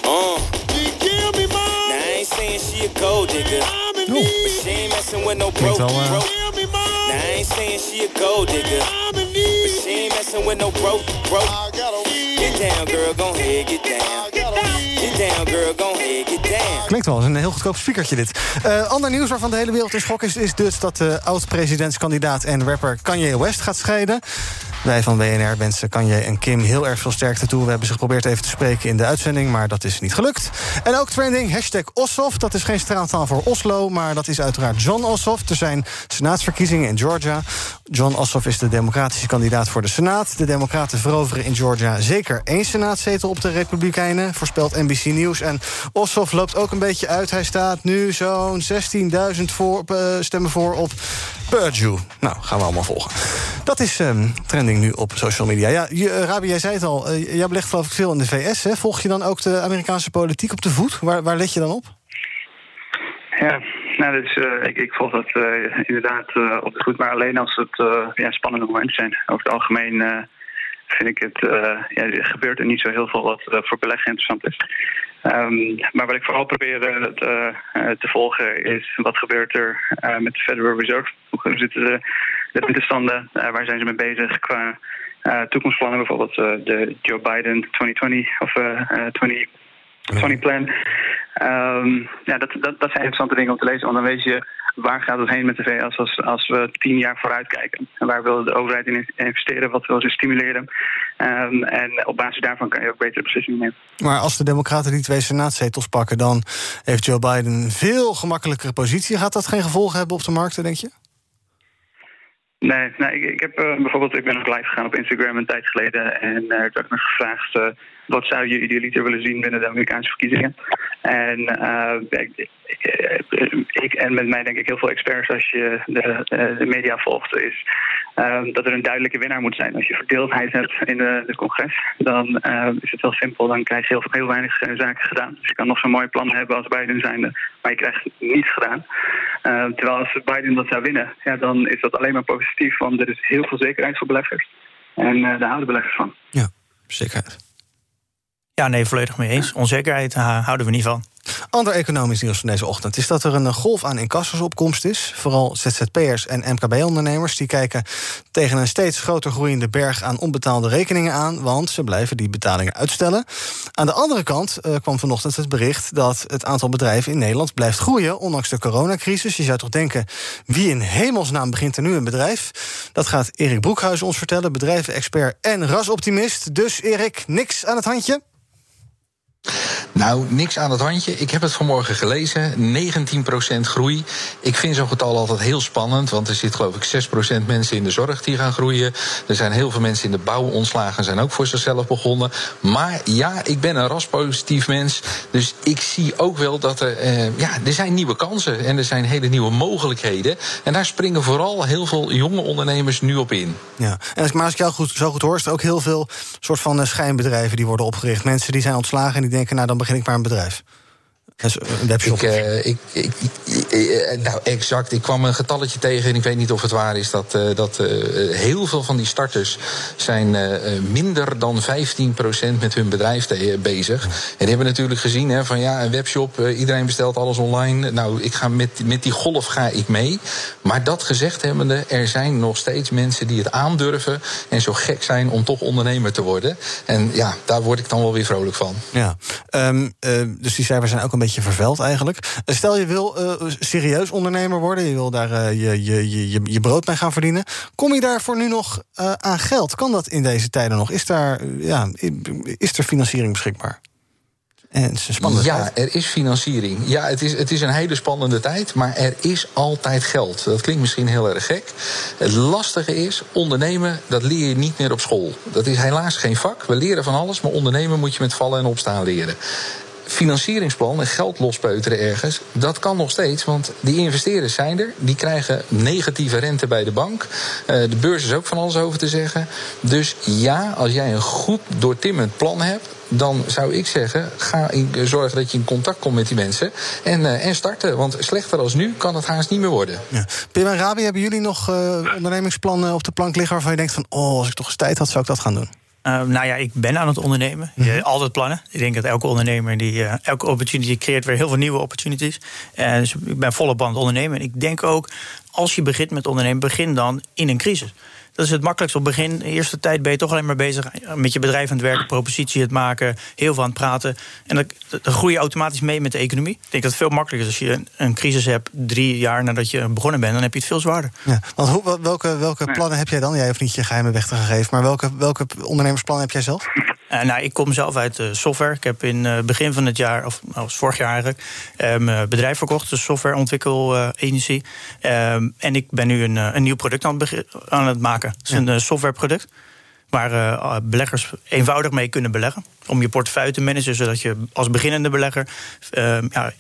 Oh she a gold digger. But she ain't messing with no broke, broke. Now I ain't saying she a gold digger. But she ain't messing with no broke, broke. Get down, girl, get down. Get down, girl, get down. Klinkt wel als een heel goedkoop speakertje dit. Uh, ander nieuws waarvan de hele wereld in schok is... is dus dat de oud-presidentskandidaat en rapper Kanye West gaat scheiden. Wij van WNR wensen Kanye en Kim heel erg veel sterkte toe. We hebben ze geprobeerd even te spreken in de uitzending, maar dat is niet gelukt. En ook trending, hashtag Ossoff. Dat is geen straaltaal voor Oslo, maar dat is uiteraard John Ossoff. Er zijn senaatsverkiezingen in Georgia. John Ossoff is de democratische kandidaat voor de Senaat. De democraten veroveren in Georgia zeker één senaatzetel op de Republikeinen, voorspelt NBC Nieuws. En Ossoff loopt ook een beetje uit. Hij staat nu zo'n 16.000 voor, uh, stemmen voor op Purdue. Nou, gaan we allemaal volgen. Dat is um, trending nu op social media. Ja, je, uh, Rabi, jij zei het al. Uh, jij belegt geloof ik veel in de VS. Hè? Volg je dan ook de Amerikaanse politiek op de voet? Waar, waar let je dan op? Ja, Nou, dus, ik, ik volg dat inderdaad op de voet, maar alleen als het ja, spannende momenten zijn. Over het algemeen vind ik het, ja, er gebeurt er niet zo heel veel wat voor beleggen interessant is. Um, maar wat ik vooral probeer te, te, volgen is wat gebeurt er met de Federal Reserve. Hoe zitten de, de rentestanden, waar zijn ze mee bezig qua toekomstplannen, bijvoorbeeld de Joe Biden 2020 of 2020 plan. Um, ja, dat, dat, dat zijn interessante dingen om te lezen, want dan weet je waar gaat het heen met de VS als, als we tien jaar vooruit kijken. En waar wil de overheid in investeren, wat wil ze stimuleren. Um, en op basis daarvan kan je ook betere beslissingen nemen. Maar als de Democraten die twee senaatzetels pakken, dan heeft Joe Biden een veel gemakkelijkere positie. Gaat dat geen gevolgen hebben op de markten, denk je? Nee, nee ik, ik heb uh, bijvoorbeeld, ik ben ook live gegaan op Instagram een tijd geleden. En uh, ik heb me gevraagd. Uh, wat zou je idealiter willen zien binnen de Amerikaanse verkiezingen? En uh, ik, ik, en met mij denk ik heel veel experts als je de, eh, de media volgt, is dat er een duidelijke winnaar moet zijn. Als je verdeeldheid hebt in de, de congres, dan is het heel simpel. Dan krijg je heel, heel weinig zaken gedaan. Dus je kan nog zo'n mooi plan hebben als Biden zijnde, maar je krijgt niets gedaan. terwijl als Biden dat zou winnen, ja, dan is dat alleen maar positief, want er is heel veel zekerheid voor beleggers. En daar houden beleggers van. Ja, zekerheid. Ja, nee, volledig mee eens. Onzekerheid houden we niet van. Ander economisch nieuws van deze ochtend is dat er een golf aan incassos opkomst is. Vooral ZZP'ers en MKB-ondernemers die kijken tegen een steeds groter groeiende berg aan onbetaalde rekeningen aan, want ze blijven die betalingen uitstellen. Aan de andere kant uh, kwam vanochtend het bericht dat het aantal bedrijven in Nederland blijft groeien, ondanks de coronacrisis. Je zou toch denken, wie in hemelsnaam begint er nu een bedrijf? Dat gaat Erik Broekhuis ons vertellen, bedrijvenexpert en rasoptimist. Dus Erik, niks aan het handje? Nou, niks aan het handje. Ik heb het vanmorgen gelezen. 19% groei. Ik vind zo'n getal altijd heel spannend. Want er zit geloof ik 6% mensen in de zorg die gaan groeien. Er zijn heel veel mensen in de bouw ontslagen. Zijn ook voor zichzelf begonnen. Maar ja, ik ben een raspositief mens. Dus ik zie ook wel dat er... Eh, ja, er zijn nieuwe kansen. En er zijn hele nieuwe mogelijkheden. En daar springen vooral heel veel jonge ondernemers nu op in. Ja, en maar als ik jou goed, zo goed hoor... is er ook heel veel soort van eh, schijnbedrijven die worden opgericht. Mensen die zijn ontslagen en die denken, nou dan begin ik maar een bedrijf. Een webshop. Ik, uh, ik, ik, eh, nou, exact. Ik kwam een getalletje tegen en ik weet niet of het waar is. Dat, uh, dat uh, heel veel van die starters zijn minder dan 15% met hun bedrijf bezig. En die hebben natuurlijk gezien hè, van ja, een webshop, iedereen bestelt alles online. Nou, ik ga met, met die golf ga ik mee. Maar dat gezegd hebbende, er zijn nog steeds mensen die het aandurven en zo gek zijn om toch ondernemer te worden. En ja, daar word ik dan wel weer vrolijk van. Ja, um, dus die cijfers zijn ook een beetje beetje vervuild eigenlijk. Eh, stel je wil uh, serieus ondernemer worden, je wil daar uh, je, je, je, je brood mee gaan verdienen. Kom je daarvoor nu nog aan geld? Kan dat in deze tijden nog? Is, daar, ja, is er financiering beschikbaar? En het is een spannende ja, er is financiering. Ja, het is, het is een hele spannende tijd, maar er is altijd geld. Dat klinkt misschien heel erg gek. Het lastige is, ondernemen, dat leer je niet meer op school. Dat is helaas geen vak. We leren van alles, maar ondernemen moet je met vallen en opstaan leren financieringsplan en geld lospeuteren ergens, dat kan nog steeds. Want die investeerders zijn er, die krijgen negatieve rente bij de bank. Uh, de beurs is ook van alles over te zeggen. Dus ja, als jij een goed doortimmend plan hebt, dan zou ik zeggen, ga zorgen dat je in contact komt met die mensen en, uh, en starten. Want slechter als nu kan het haast niet meer worden. Ja. Pim en Rabi, hebben jullie nog uh, ondernemingsplannen op de plank liggen waarvan je denkt van, oh, als ik toch eens tijd had, zou ik dat gaan doen? Uh, nou ja, ik ben aan het ondernemen. Mm -hmm. altijd plannen. Ik denk dat elke ondernemer die uh, elke opportunity creëert weer heel veel nieuwe opportunities. Uh, dus ik ben volop aan het ondernemen. En ik denk ook, als je begint met ondernemen, begin dan in een crisis. Dat is het makkelijkst op het begin. De eerste tijd ben je toch alleen maar bezig met je bedrijf aan het werken, propositie het maken, heel veel aan het praten. En dan, dan groei je automatisch mee met de economie. Ik denk dat het veel makkelijker is als je een, crisis hebt drie jaar nadat je begonnen bent, dan heb je het veel zwaarder. Ja, want hoe, welke, welke plannen heb jij dan? Jij hoeft niet je geheime weg te geven, maar welke, welke ondernemersplannen heb jij zelf? Uh, nou, ik kom zelf uit de software. Ik heb in het uh, begin van het jaar, of nou, vorig jaar eigenlijk, mijn bedrijf verkocht, de softwareontwikkelagency. Um, en ik ben nu een, een nieuw product aan het, aan het maken. Het is ja. een softwareproduct waar beleggers eenvoudig mee kunnen beleggen. Om je portefeuille te managen, zodat je als beginnende belegger ehm, ja,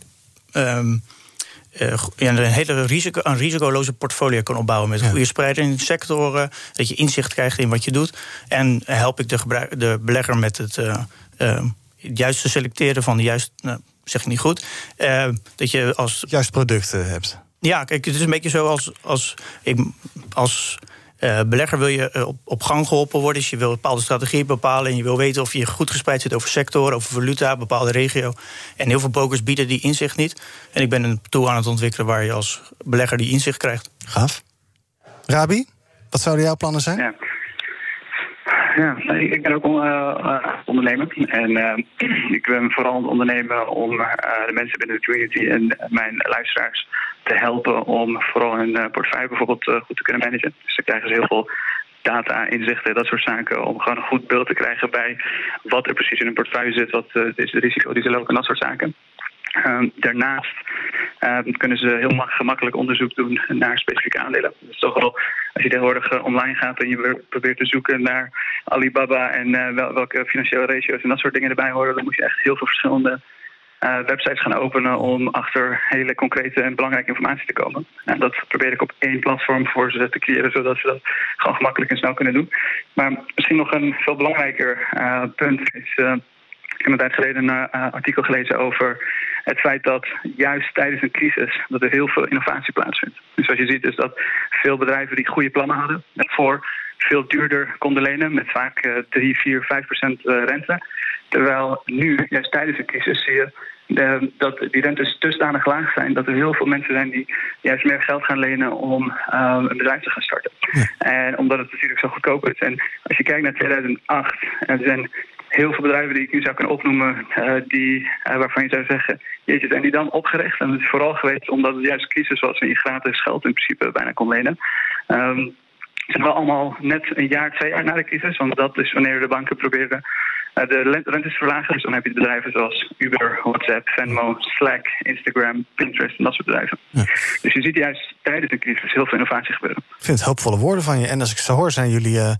uh, een hele risico, een risicoloze portfolio kan opbouwen met ja. goede spreiding in sectoren, dat je inzicht krijgt in wat je doet. En help ik de, de belegger met het, uh, uh, het juiste selecteren van de juiste zeg ik niet goed. dat je als. Juist producten hebt. Ja, kijk, het is een beetje zo als. als, ik, als uh, belegger wil je uh, op, op, gang geholpen worden. Dus je wil bepaalde strategie bepalen. En je wil weten of je goed gespreid zit over sector, over valuta, een bepaalde regio. En heel veel brokers bieden die inzicht niet. En ik ben een tool aan het ontwikkelen waar je als belegger die inzicht krijgt. Gaaf. Rabi, wat zouden jouw plannen zijn? Ja. Ja, ik ben ook uh, ondernemer. En uh, ik ben vooral aan het ondernemen om de mensen binnen de community en mijn luisteraars te helpen om vooral hun portefeuille bijvoorbeeld goed te kunnen managen. Dus dan krijgen ze heel veel data, inzichten, dat soort zaken. Om gewoon een goed beeld te krijgen bij wat er precies in hun portefeuille zit, wat is de risico die ze lopen en dat soort zaken. Uh, daarnaast uh, kunnen ze heel gemakkelijk onderzoek doen naar specifieke aandelen. Dus toch wel, als je tegenwoordig online gaat en je probeert te zoeken naar Alibaba en eh, wel, welke financiële ratio's en dat soort dingen erbij horen, dan moet je echt heel veel verschillende websites gaan openen om achter hele concrete en belangrijke informatie te komen. En dat probeer ik op één platform voor ze te creëren, zodat ze dat gewoon gemakkelijk en snel kunnen doen. Maar misschien nog een veel belangrijker uh, punt is. Uh, ik heb een tijd geleden een artikel gelezen over het feit dat juist tijdens een crisis dat er heel veel innovatie plaatsvindt. Dus wat je ziet is dat veel bedrijven die goede plannen hadden, voor veel duurder konden lenen met vaak 3, 4, 5 procent rente. Terwijl nu, juist tijdens een crisis, zie je de, dat die rentes dusdanig laag zijn dat er heel veel mensen zijn die juist meer geld gaan lenen om uh, een bedrijf te gaan starten. En omdat het natuurlijk zo goedkoop is. En als je kijkt naar 2008, er zijn heel veel bedrijven die ik nu zou kunnen opnoemen, uh, die, uh, waarvan je zou zeggen, jeetje, zijn die dan opgericht? En het is vooral geweest omdat het juist crisis was en je gratis geld in principe bijna kon lenen. Um, zijn wel allemaal net een jaar, twee jaar na de crisis. Want dat is wanneer de banken proberen uh, de rentes te verlagen. Dus dan heb je bedrijven zoals Uber, WhatsApp, Venmo, Slack, Instagram, Pinterest en dat soort bedrijven. Ja. Dus je ziet juist tijdens de crisis heel veel innovatie gebeuren. Ik vind het hoopvolle woorden van je. En als ik zo hoor, zijn jullie uh,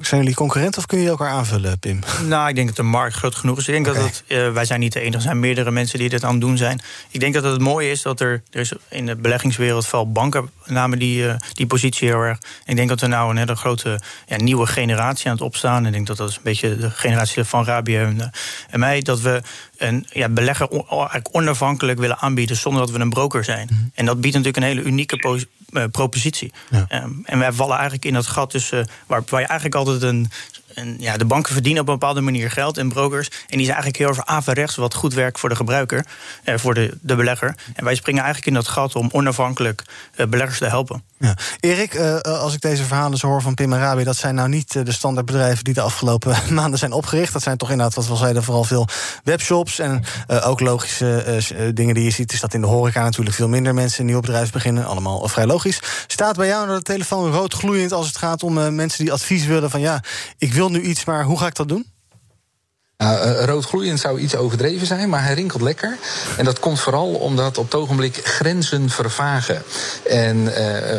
zijn jullie concurrenten of kun je elkaar aanvullen, Pim? Nou, ik denk dat de markt groot genoeg is. Ik denk dat het, uh, wij zijn niet de enige, er zijn meerdere mensen die dit aan het doen zijn. Ik denk dat het mooie is dat er, er is in de beleggingswereld veel banken namen die, uh, die positie heel erg. Ik denk dat er nou een hele grote ja, nieuwe generatie aan het opstaan. Ik denk dat dat is een beetje de generatie van Rabi en, uh, en mij. Dat we een ja, belegger eigenlijk onafhankelijk willen aanbieden zonder dat we een broker zijn. Mm -hmm. En dat biedt natuurlijk een hele unieke propositie. Ja. Um, en wij vallen eigenlijk in dat gat tussen waar, waar je eigenlijk altijd een en ja, de banken verdienen op een bepaalde manier geld en brokers. En die zijn eigenlijk heel over averechts, wat goed werkt voor de gebruiker, eh, voor de, de belegger. En wij springen eigenlijk in dat gat om onafhankelijk eh, beleggers te helpen. Ja. Erik, uh, als ik deze verhalen zo hoor van Pim Arabi, dat zijn nou niet de standaardbedrijven die de afgelopen maanden zijn opgericht. Dat zijn toch inderdaad, wat we zeiden, vooral veel webshops. En uh, ook logische dingen die je ziet, is dat in de horeca natuurlijk veel minder mensen een nieuw bedrijf beginnen. Allemaal vrij logisch. Staat bij jou de telefoon rood gloeiend als het gaat om mensen die advies willen van ja, ik wil nu iets, maar hoe ga ik dat doen? Uh, roodgloeiend zou iets overdreven zijn, maar hij rinkelt lekker. En dat komt vooral omdat op het ogenblik grenzen vervagen. En uh,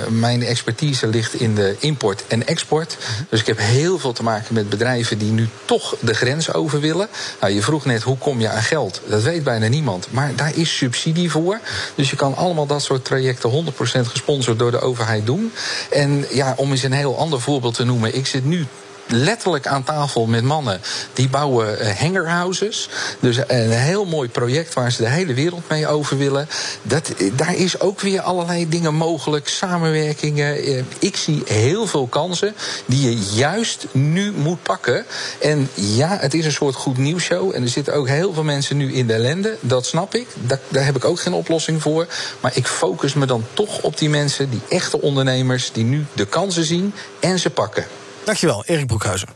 mijn expertise ligt in de import en export. Dus ik heb heel veel te maken met bedrijven die nu toch de grens over willen. Nou, je vroeg net hoe kom je aan geld? Dat weet bijna niemand. Maar daar is subsidie voor. Dus je kan allemaal dat soort trajecten 100% gesponsord door de overheid doen. En ja, om eens een heel ander voorbeeld te noemen. Ik zit nu letterlijk aan tafel met mannen. Die bouwen uh, hangerhouses. Dus een heel mooi project waar ze de hele wereld mee over willen. Dat, daar is ook weer allerlei dingen mogelijk. Samenwerkingen. Ik zie heel veel kansen die je juist nu moet pakken. En ja, het is een soort goed nieuwsshow. En er zitten ook heel veel mensen nu in de ellende. Dat snap ik. Dat, daar heb ik ook geen oplossing voor. Maar ik focus me dan toch op die mensen, die echte ondernemers, die nu de kansen zien en ze pakken. Dankjewel, Erik Broekhuizen.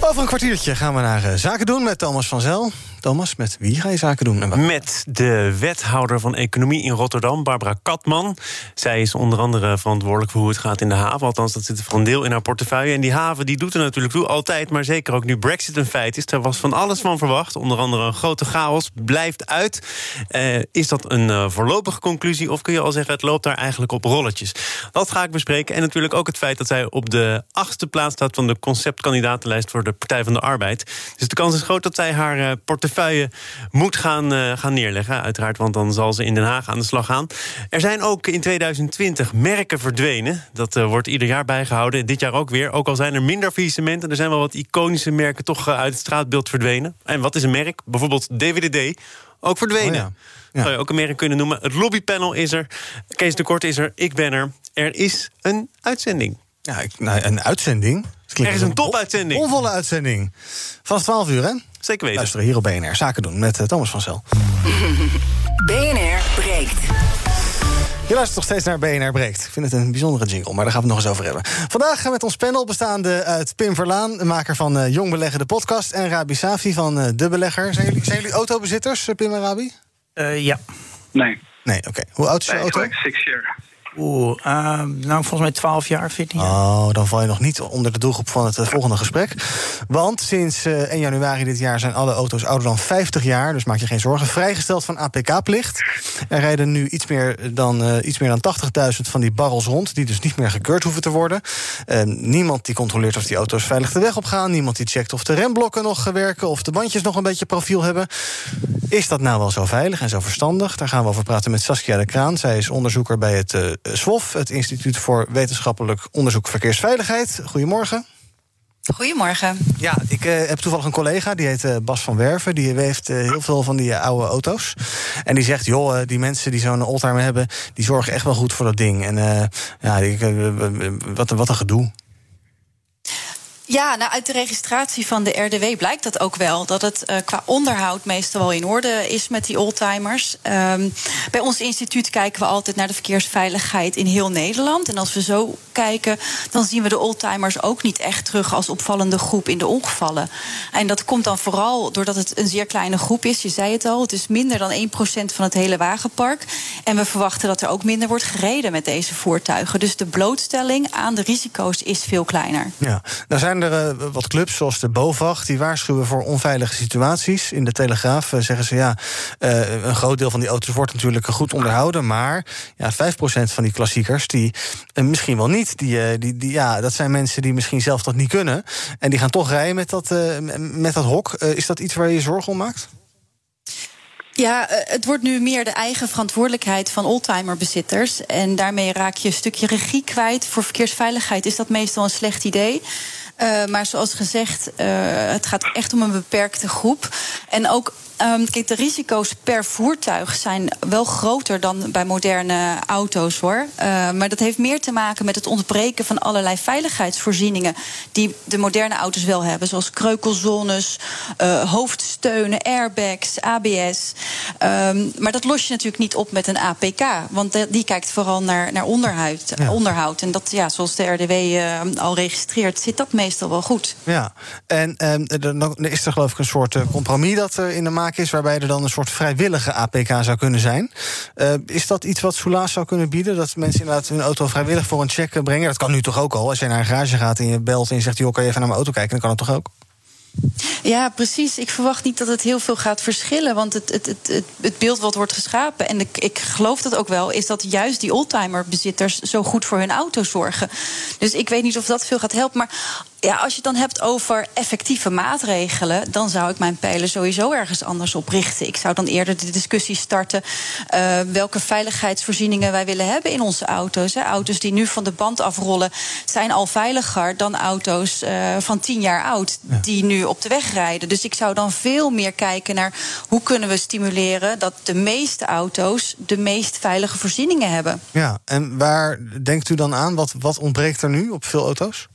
Over een kwartiertje gaan we naar uh, Zaken doen met Thomas van Zel. Thomas, met wie ga je zaken doen? En met de wethouder van Economie in Rotterdam, Barbara Katman. Zij is onder andere verantwoordelijk voor hoe het gaat in de haven. Althans, dat zit voor een deel in haar portefeuille. En die haven die doet er natuurlijk toe, altijd. Maar zeker ook nu Brexit een feit is. Er was van alles van verwacht. Onder andere een grote chaos. Blijft uit. Uh, is dat een uh, voorlopige conclusie? Of kun je al zeggen, het loopt daar eigenlijk op rolletjes? Dat ga ik bespreken. En natuurlijk ook het feit dat zij op de achtste plaats staat... van de conceptkandidatenlijst voor de Partij van de Arbeid. Dus de kans is groot dat zij haar portefeuille moet gaan, gaan neerleggen. Uiteraard, want dan zal ze in Den Haag aan de slag gaan. Er zijn ook in 2020 merken verdwenen. Dat wordt ieder jaar bijgehouden. Dit jaar ook weer. Ook al zijn er minder faillissementen. Er zijn wel wat iconische merken toch uit het straatbeeld verdwenen. En wat is een merk? Bijvoorbeeld DWDD. Ook verdwenen. Oh ja. Zou je ook een merk kunnen noemen. Het lobbypanel is er. Kees de Kort is er. Ik ben er. Er is een uitzending. Ja, nou, een uitzending? Er is een topuitzending. Onvolle uitzending. Vanaf 12 uur, hè? Zeker weten. Luisteren hier op BNR. Zaken doen met uh, Thomas van Zel. BNR breekt. Je luistert nog steeds naar BNR Breekt. Ik vind het een bijzondere jingle, maar daar gaan we het nog eens over hebben. Vandaag met ons panel bestaande uit Pim Verlaan... maker van uh, Jong Beleggen, de podcast... en Rabi Safi van uh, De Belegger. Zijn jullie, zijn jullie autobezitters, Pim en Rabi? Uh, ja. Nee. Nee, oké. Hoe oud is je auto? Six year. Oeh, uh, nou volgens mij 12 jaar, 14 jaar. Oh, dan val je nog niet onder de doelgroep van het uh, volgende gesprek. Want sinds uh, eh, 1 januari dit jaar zijn alle auto's ouder dan 50 jaar, dus maak je geen zorgen, vrijgesteld van APK-plicht. Er rijden nu iets meer dan, iets meer dan 80.000 van die barrels rond, die dus niet meer gekeurd hoeven te worden. niemand die controleert of die auto's veilig de weg op gaan. Niemand die checkt of de remblokken nog werken, of de bandjes nog een beetje profiel hebben. Is dat nou wel zo veilig en zo verstandig? Daar gaan we over praten met Saskia de Kraan. Zij is onderzoeker bij het SWOF, het Instituut voor Wetenschappelijk Onderzoek Verkeersveiligheid. Goedemorgen. Goedemorgen. Ja, ik uh, heb toevallig een collega, die heet uh, Bas van Werven. Die heeft uh, heel veel van die oude auto's. En die zegt, joh, die mensen die zo'n oldtimer hebben... die zorgen echt wel goed voor dat ding. En ja, ik, wat, wat een gedoe. Ja, nou, uit de registratie van de RDW blijkt dat ook wel. Dat het uh, qua onderhoud meestal wel in orde is met die oldtimers. Um, bij ons instituut kijken we altijd naar de verkeersveiligheid in heel Nederland. En als we zo kijken, dan zien we de oldtimers ook niet echt terug als opvallende groep in de ongevallen. En dat komt dan vooral doordat het een zeer kleine groep is. Je zei het al, het is minder dan 1% van het hele wagenpark. En we verwachten dat er ook minder wordt gereden met deze voertuigen. Dus de blootstelling aan de risico's is veel kleiner. Ja, nou zijn er uh, wat clubs zoals de BOVAG... die waarschuwen voor onveilige situaties. In de Telegraaf uh, zeggen ze ja, uh, een groot deel van die auto's wordt natuurlijk goed onderhouden... maar ja, 5% van die klassiekers die misschien wel niet. Die, die, die, ja, dat zijn mensen die misschien zelf dat niet kunnen. En die gaan toch rijden met dat, met dat hok. is dat iets waar je je zorgen om maakt? Ja, het wordt nu meer de eigen verantwoordelijkheid van oldtimerbezitters. En daarmee raak je een stukje regie kwijt. Voor verkeersveiligheid is dat meestal een slecht idee. Uh, maar zoals gezegd, uh, het gaat echt om een beperkte groep. En ook Um, kijk, de risico's per voertuig zijn wel groter dan bij moderne auto's hoor. Uh, maar dat heeft meer te maken met het ontbreken van allerlei veiligheidsvoorzieningen die de moderne auto's wel hebben. Zoals kreukelzones, uh, hoofdsteunen, airbags, ABS. Um, maar dat los je natuurlijk niet op met een APK. Want de, die kijkt vooral naar, naar onderhoud, ja. onderhoud. En dat, ja, zoals de RDW uh, al registreert, zit dat meestal wel goed. Ja, en um, er is er geloof ik een soort compromis dat er in de maak is, waarbij er dan een soort vrijwillige APK zou kunnen zijn. Uh, is dat iets wat Soelaas zou kunnen bieden? Dat mensen inderdaad hun auto vrijwillig voor een check brengen? Dat kan nu toch ook al? Als je naar een garage gaat en je belt en zegt: joh, kan je even naar mijn auto kijken? Dan kan het toch ook? Ja, precies. Ik verwacht niet dat het heel veel gaat verschillen. Want het, het, het, het beeld wat wordt geschapen, en ik, ik geloof dat ook wel, is dat juist die oldtimer-bezitters zo goed voor hun auto zorgen. Dus ik weet niet of dat veel gaat helpen. Maar ja, als je het dan hebt over effectieve maatregelen, dan zou ik mijn pijlen sowieso ergens anders op richten. Ik zou dan eerder de discussie starten uh, welke veiligheidsvoorzieningen wij willen hebben in onze auto's. Hè. Auto's die nu van de band afrollen zijn al veiliger dan auto's uh, van tien jaar oud die nu op de weg rijden. Dus ik zou dan veel meer kijken naar hoe kunnen we stimuleren dat de meeste auto's de meest veilige voorzieningen hebben. Ja, en waar denkt u dan aan? Wat, wat ontbreekt er nu op veel auto's?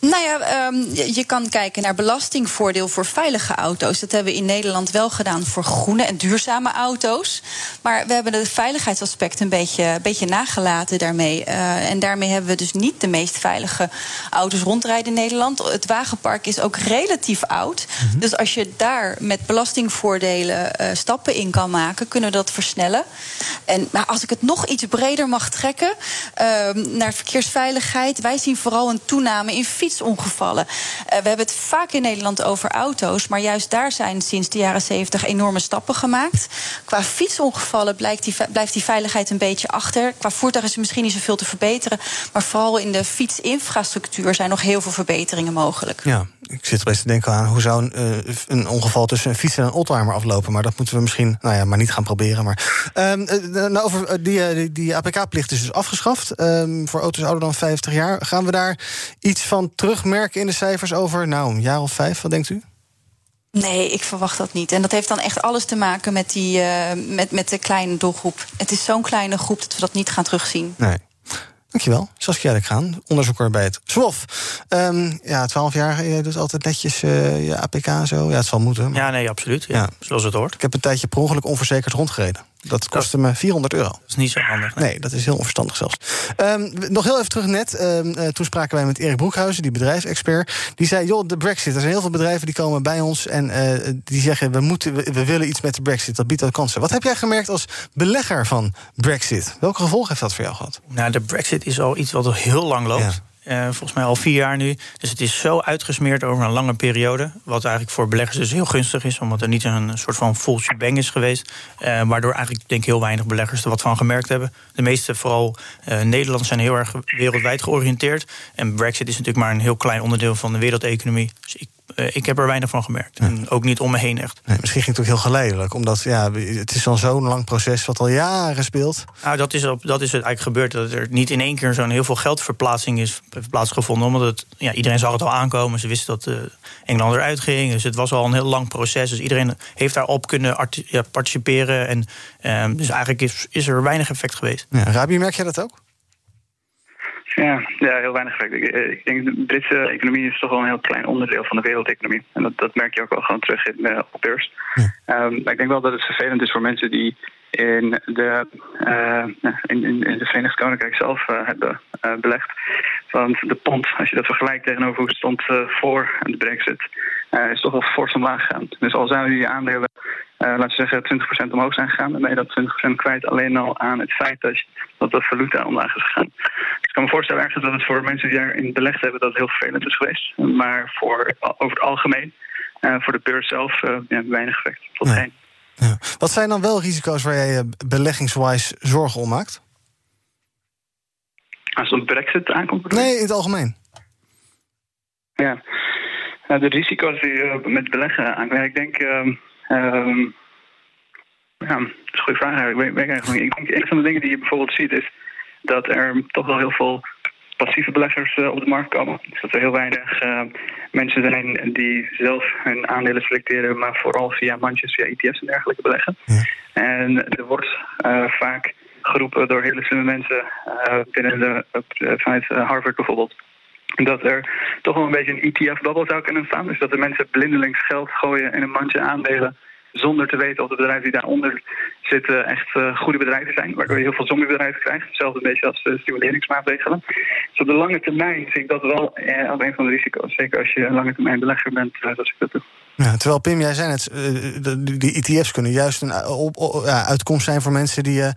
Nou ja, um, je kan kijken naar belastingvoordeel voor veilige auto's. Dat hebben we in Nederland wel gedaan voor groene en duurzame auto's. Maar we hebben het veiligheidsaspect een beetje, een beetje nagelaten daarmee. Uh, en daarmee hebben we dus niet de meest veilige auto's rondrijden in Nederland. Het wagenpark is ook relatief oud. Mm -hmm. Dus als je daar met belastingvoordelen uh, stappen in kan maken, kunnen we dat versnellen. En maar als ik het nog iets breder mag trekken uh, naar verkeersveiligheid. Wij zien vooral een toename in fietsongevallen. Uh, we hebben het vaak in Nederland over auto's, maar juist daar zijn sinds de jaren 70 enorme stappen gemaakt. Qua fietsongevallen blijft die, blijft die veiligheid een beetje achter. Qua voertuig is er misschien niet zoveel te verbeteren, maar vooral in de fietsinfrastructuur zijn nog heel veel verbeteringen mogelijk. Ja, ik zit opeens te denken aan hoe zou een, eh, een ongeval tussen een fiets en een oldtimer aflopen. Maar dat moeten we misschien nou ja, maar niet gaan proberen. Maar, um, nou, over die, die, die APK-plicht is dus afgeschaft um, voor auto's ouder dan 50 jaar. Gaan we daar iets van terugmerken in de cijfers over? Nou, een jaar of vijf, wat denkt u? Nee, ik verwacht dat niet. En dat heeft dan echt alles te maken met, die, uh, met, met de kleine doelgroep. Het is zo'n kleine groep dat we dat niet gaan terugzien. Nee. Dankjewel, Saskia gaan, onderzoeker bij het SWOF. Um, ja, twaalf jaar, je doet altijd netjes uh, je APK en zo. Ja, het zal moeten. Maar... Ja, nee, absoluut. Ja, ja. Zoals het hoort. Ik heb een tijdje per ongeluk onverzekerd rondgereden. Dat kostte me 400 euro. Dat is niet zo handig. Nee, dat is heel onverstandig zelfs. Um, nog heel even terug net. Um, uh, toen spraken wij met Erik Broekhuizen, die bedrijfsexpert. Die zei, joh, de brexit. Er zijn heel veel bedrijven die komen bij ons... en uh, die zeggen, we, moeten, we, we, willen iets met de brexit. Dat biedt ook kansen. Wat heb jij gemerkt als belegger van brexit? Welke gevolgen heeft dat voor jou gehad? Nou, de brexit is al iets wat al heel lang loopt. Ja. Uh, volgens mij al vier jaar nu. Dus het is zo uitgesmeerd over een lange periode. Wat eigenlijk voor beleggers dus heel gunstig is. Omdat er niet een soort van full shebang is geweest. Uh, waardoor eigenlijk denk ik heel weinig beleggers er wat van gemerkt hebben. De meeste, vooral uh, Nederlanders, zijn heel erg wereldwijd georiënteerd. En Brexit is natuurlijk maar een heel klein onderdeel van de wereldeconomie. Dus ik ik heb er weinig van gemerkt. En ook niet om me heen echt. Nee, misschien ging het ook heel geleidelijk. Omdat ja, het is al zo'n lang proces wat al jaren speelt. Nou, dat is, op, dat is het eigenlijk gebeurd. Dat er niet in één keer zo'n heel veel geldverplaatsing is plaatsgevonden. Omdat het, ja, iedereen zag het al aankomen. Ze wisten dat uh, Engeland eruit ging. Dus het was al een heel lang proces. Dus iedereen heeft daarop kunnen ja, participeren. En, uh, dus eigenlijk is, is er weinig effect geweest. Ja, Rabi, merk jij dat ook? Ja, ja, heel weinig effect. Ik, ik, denk de Britse economie is toch wel een heel klein onderdeel van de wereldeconomie. En dat, dat merk je ook wel gewoon terug in de op beurs. Ja. Um, maar ik denk wel dat het vervelend is voor mensen die in de, uh, in, in, in de Verenigd Koninkrijk zelf uh, hebben uh, belegd. Want de pond, als je dat vergelijkt tegenover hoe het stond voor de brexit, is toch wel fors omlaag gegaan. Dus al zouden die aandelen, laten we zeggen, 20% omhoog zijn gegaan, dan ben je dat 20% kwijt alleen al aan het feit dat, dat de valuta omlaag is gegaan. Dus ik kan me voorstellen ergens dat het voor mensen die daarin belegd hebben, dat het heel vervelend is geweest. Maar voor, over het algemeen, voor de beurs zelf, ja, weinig effect. Tot geen. Ja. Wat zijn dan wel risico's waar jij je beleggingswise zorgen om maakt? Als het op Brexit aankomt? Nee, in het algemeen. Ja, nou, de risico's die uh, met beleggen aankomen. Ik denk. Uh, uh, ja, dat is een goede vraag eigenlijk. Ik, weet eigenlijk niet. ik denk, een van de dingen die je bijvoorbeeld ziet is dat er toch wel heel veel passieve beleggers uh, op de markt komen. Dus dat er heel weinig uh, mensen zijn die zelf hun aandelen selecteren, maar vooral via mandjes, via ETF's en dergelijke beleggen. Ja. En er wordt uh, vaak geroepen door hele slimme mensen binnen de, vanuit Harvard bijvoorbeeld. Dat er toch wel een beetje een ETF-babbel zou kunnen staan. Dus dat de mensen blindelings geld gooien in een mandje aandelen zonder te weten of de bedrijven die daaronder zitten echt uh, goede bedrijven zijn. Waardoor je heel veel zombiebedrijven krijgt. Hetzelfde een beetje als uh, stimuleringsmaatregelen. Dus op de lange termijn zie ik dat wel eh, als een van de risico's. Zeker als je een lange termijn belegger bent, uh, dat ik dat doe. Ja, terwijl Pim, jij zei net, die ETF's kunnen juist een ja, uitkomst zijn voor mensen die er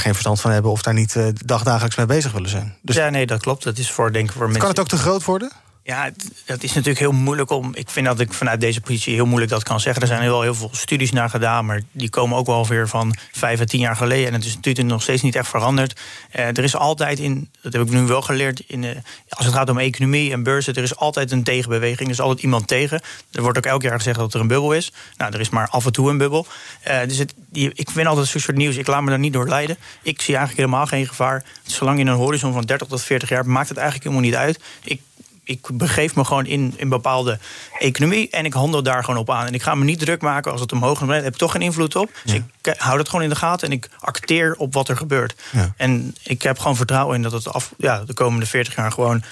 geen verstand van hebben of daar niet dagdagelijks mee bezig willen zijn. Dus ja, nee, dat klopt. Dat is voor, denk ik, voor mensen. Kan het ook te groot worden? Ja, dat is natuurlijk heel moeilijk om. Ik vind dat ik vanuit deze positie heel moeilijk dat kan zeggen. Er zijn wel heel veel studies naar gedaan, maar die komen ook wel weer van vijf à tien jaar geleden. En het is natuurlijk nog steeds niet echt veranderd. Uh, er is altijd in, dat heb ik nu wel geleerd, in, uh, als het gaat om economie en beurzen, er is altijd een tegenbeweging. Er is altijd iemand tegen. Er wordt ook elk jaar gezegd dat er een bubbel is. Nou, er is maar af en toe een bubbel. Uh, dus het, ik vind altijd zo'n soort nieuws. Ik laat me daar niet door leiden. Ik zie eigenlijk helemaal geen gevaar. Zolang je een horizon van 30 tot 40 jaar maakt het eigenlijk helemaal niet uit. Ik ik begeef me gewoon in een bepaalde economie en ik handel daar gewoon op aan. En ik ga me niet druk maken als het omhoog gaat. Daar heb ik toch geen invloed op. Dus ik hou dat gewoon in de gaten en ik acteer op wat er gebeurt. Ja. En ik heb gewoon vertrouwen in dat het af, ja, de komende 40 jaar gewoon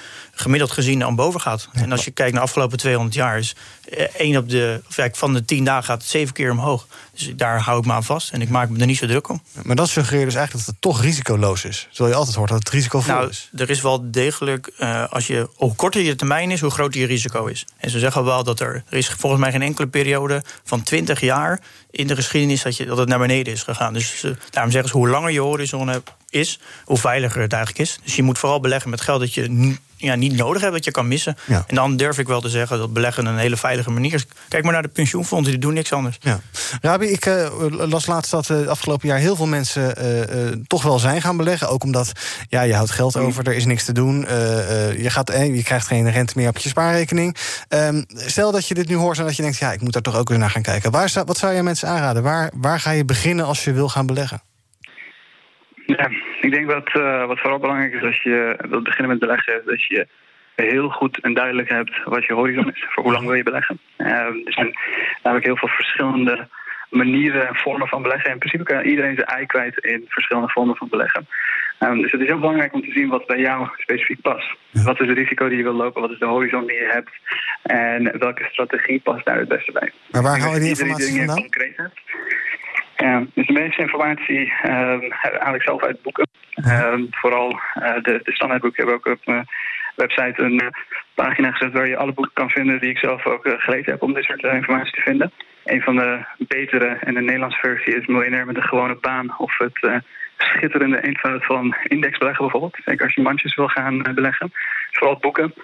gemiddeld gezien aan boven gaat. En als je kijkt naar de afgelopen 200 jaar, is eh, één op de, van de 10 dagen gaat het zeven keer omhoog. Dus daar hou ik me aan vast en ik maak me er niet zo druk om. Maar dat suggereert dus eigenlijk dat het toch risicoloos is. Terwijl je altijd hoort dat het risicovol nou, is. Er is wel degelijk, uh, als je, hoe korter je termijn is, hoe groter je risico is. En ze zeggen wel dat er, er is volgens mij geen enkele periode van 20 jaar in de geschiedenis dat, je, dat het naar beneden is gegaan. Dus uh, daarom zeggen ze, hoe langer je horizon hebt, is, hoe veiliger het eigenlijk is. Dus je moet vooral beleggen met geld dat je ja, niet nodig hebt, dat je kan missen. En dan durf ik wel te zeggen dat beleggen een hele veilige manier is. Kijk maar naar de pensioenfondsen, die doen niks anders. Ja. Rabi, ik uh, las laatst dat uh, afgelopen jaar heel veel mensen uh, toch wel zijn gaan beleggen. Ook omdat ja, je houdt geld over, er is niks te doen. je, gaat, je krijgt geen rente meer op je spaarrekening. Um, stel dat je dit nu hoort en dat je denkt, ja, ik moet daar toch ook eens naar gaan kijken. Waar, wat zou je mensen aanraden? Waar, waar ga je beginnen als je wil gaan beleggen? Ja, ik denk wat, uh, wat vooral belangrijk is als je wilt beginnen met beleggen, dat je heel goed en duidelijk hebt wat je horizon is. Voor hoe lang wil je beleggen? Uh, er zijn namelijk heel veel verschillende manieren en vormen van beleggen. In principe kan iedereen zijn ei kwijt in verschillende vormen van beleggen. Um, dus het is heel belangrijk om te zien wat bij jou specifiek past. Wat is het risico die je wil lopen? Wat is de horizon die je hebt? En welke strategie past daar het beste bij? Maar waar hou je die informatie vandaan? Ja, dus de meeste informatie haal ik zelf uit boeken. Uh, vooral uh, de, de standaardboeken hebben ook op website een uh, pagina gezet waar je alle boeken kan vinden die ik zelf ook uh, gelezen heb om dit soort informatie te vinden. Een van de betere en de Nederlandse versie is Miljonair met een gewone baan of het schitterende eenvoud van indexbeleggen bijvoorbeeld. Zeker als je mandjes wil gaan beleggen. Vooral boeken.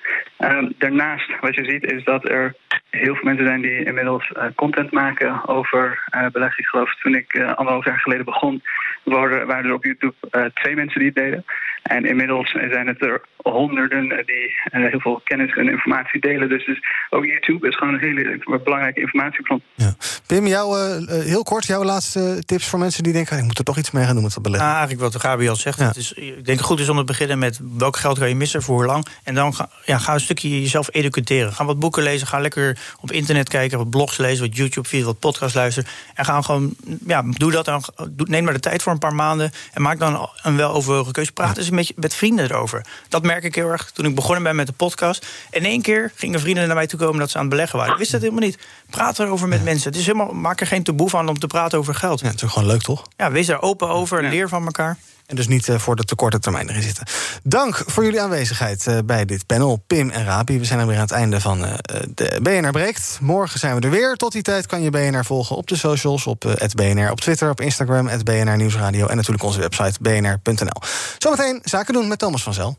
Ehm, daarnaast, wat je ziet, is dat er heel veel mensen zijn die inmiddels uh, content maken over uh, beleggen. Ik geloof toen ik uh, anderhalf jaar geleden begon, waren er op YouTube twee mensen die het deden. En inmiddels zijn het er honderden die heel veel kennis en informatie delen. Dus, dus ook YouTube is gewoon een hele belangrijke informatiebron. Ja. Pim, jou, heel kort, jouw laatste tips voor mensen die denken... ik moet er toch iets mee gaan doen met dat beleggen. Nou, eigenlijk wat Gabi al zegt. Het is, ik denk het goed is om te beginnen met welk geld ga je missen, voor hoe lang. En dan ga, ja, ga een stukje jezelf educateren. Ga wat boeken lezen, ga lekker op internet kijken, wat blogs lezen, wat YouTube-video's, wat podcasts luisteren. En ga gewoon, ja, doe dat dan. Neem maar de tijd voor een paar maanden en maak dan een weloverwogen keuze. Praat eens met vrienden erover. Dat merk ik heel erg toen ik begonnen ben met de podcast. In één keer gingen vrienden naar mij toe komen dat ze aan het beleggen waren. Ik wist dat helemaal niet. Praat erover met mensen. Het is helemaal, maak er geen taboe van om te praten over geld. Ja, het is gewoon leuk, toch? Ja, wees daar open over, leer van elkaar. En dus niet voor de te korte termijn erin zitten. Dank voor jullie aanwezigheid bij dit panel. Pim en Rabi, we zijn er weer aan het einde van de BNR Breekt. Morgen zijn we er weer. Tot die tijd kan je BNR volgen op de socials. Op BNR, op Twitter, op Instagram, het BNR Nieuwsradio... en natuurlijk onze website bnr.nl. Zometeen zaken doen met Thomas van Zel.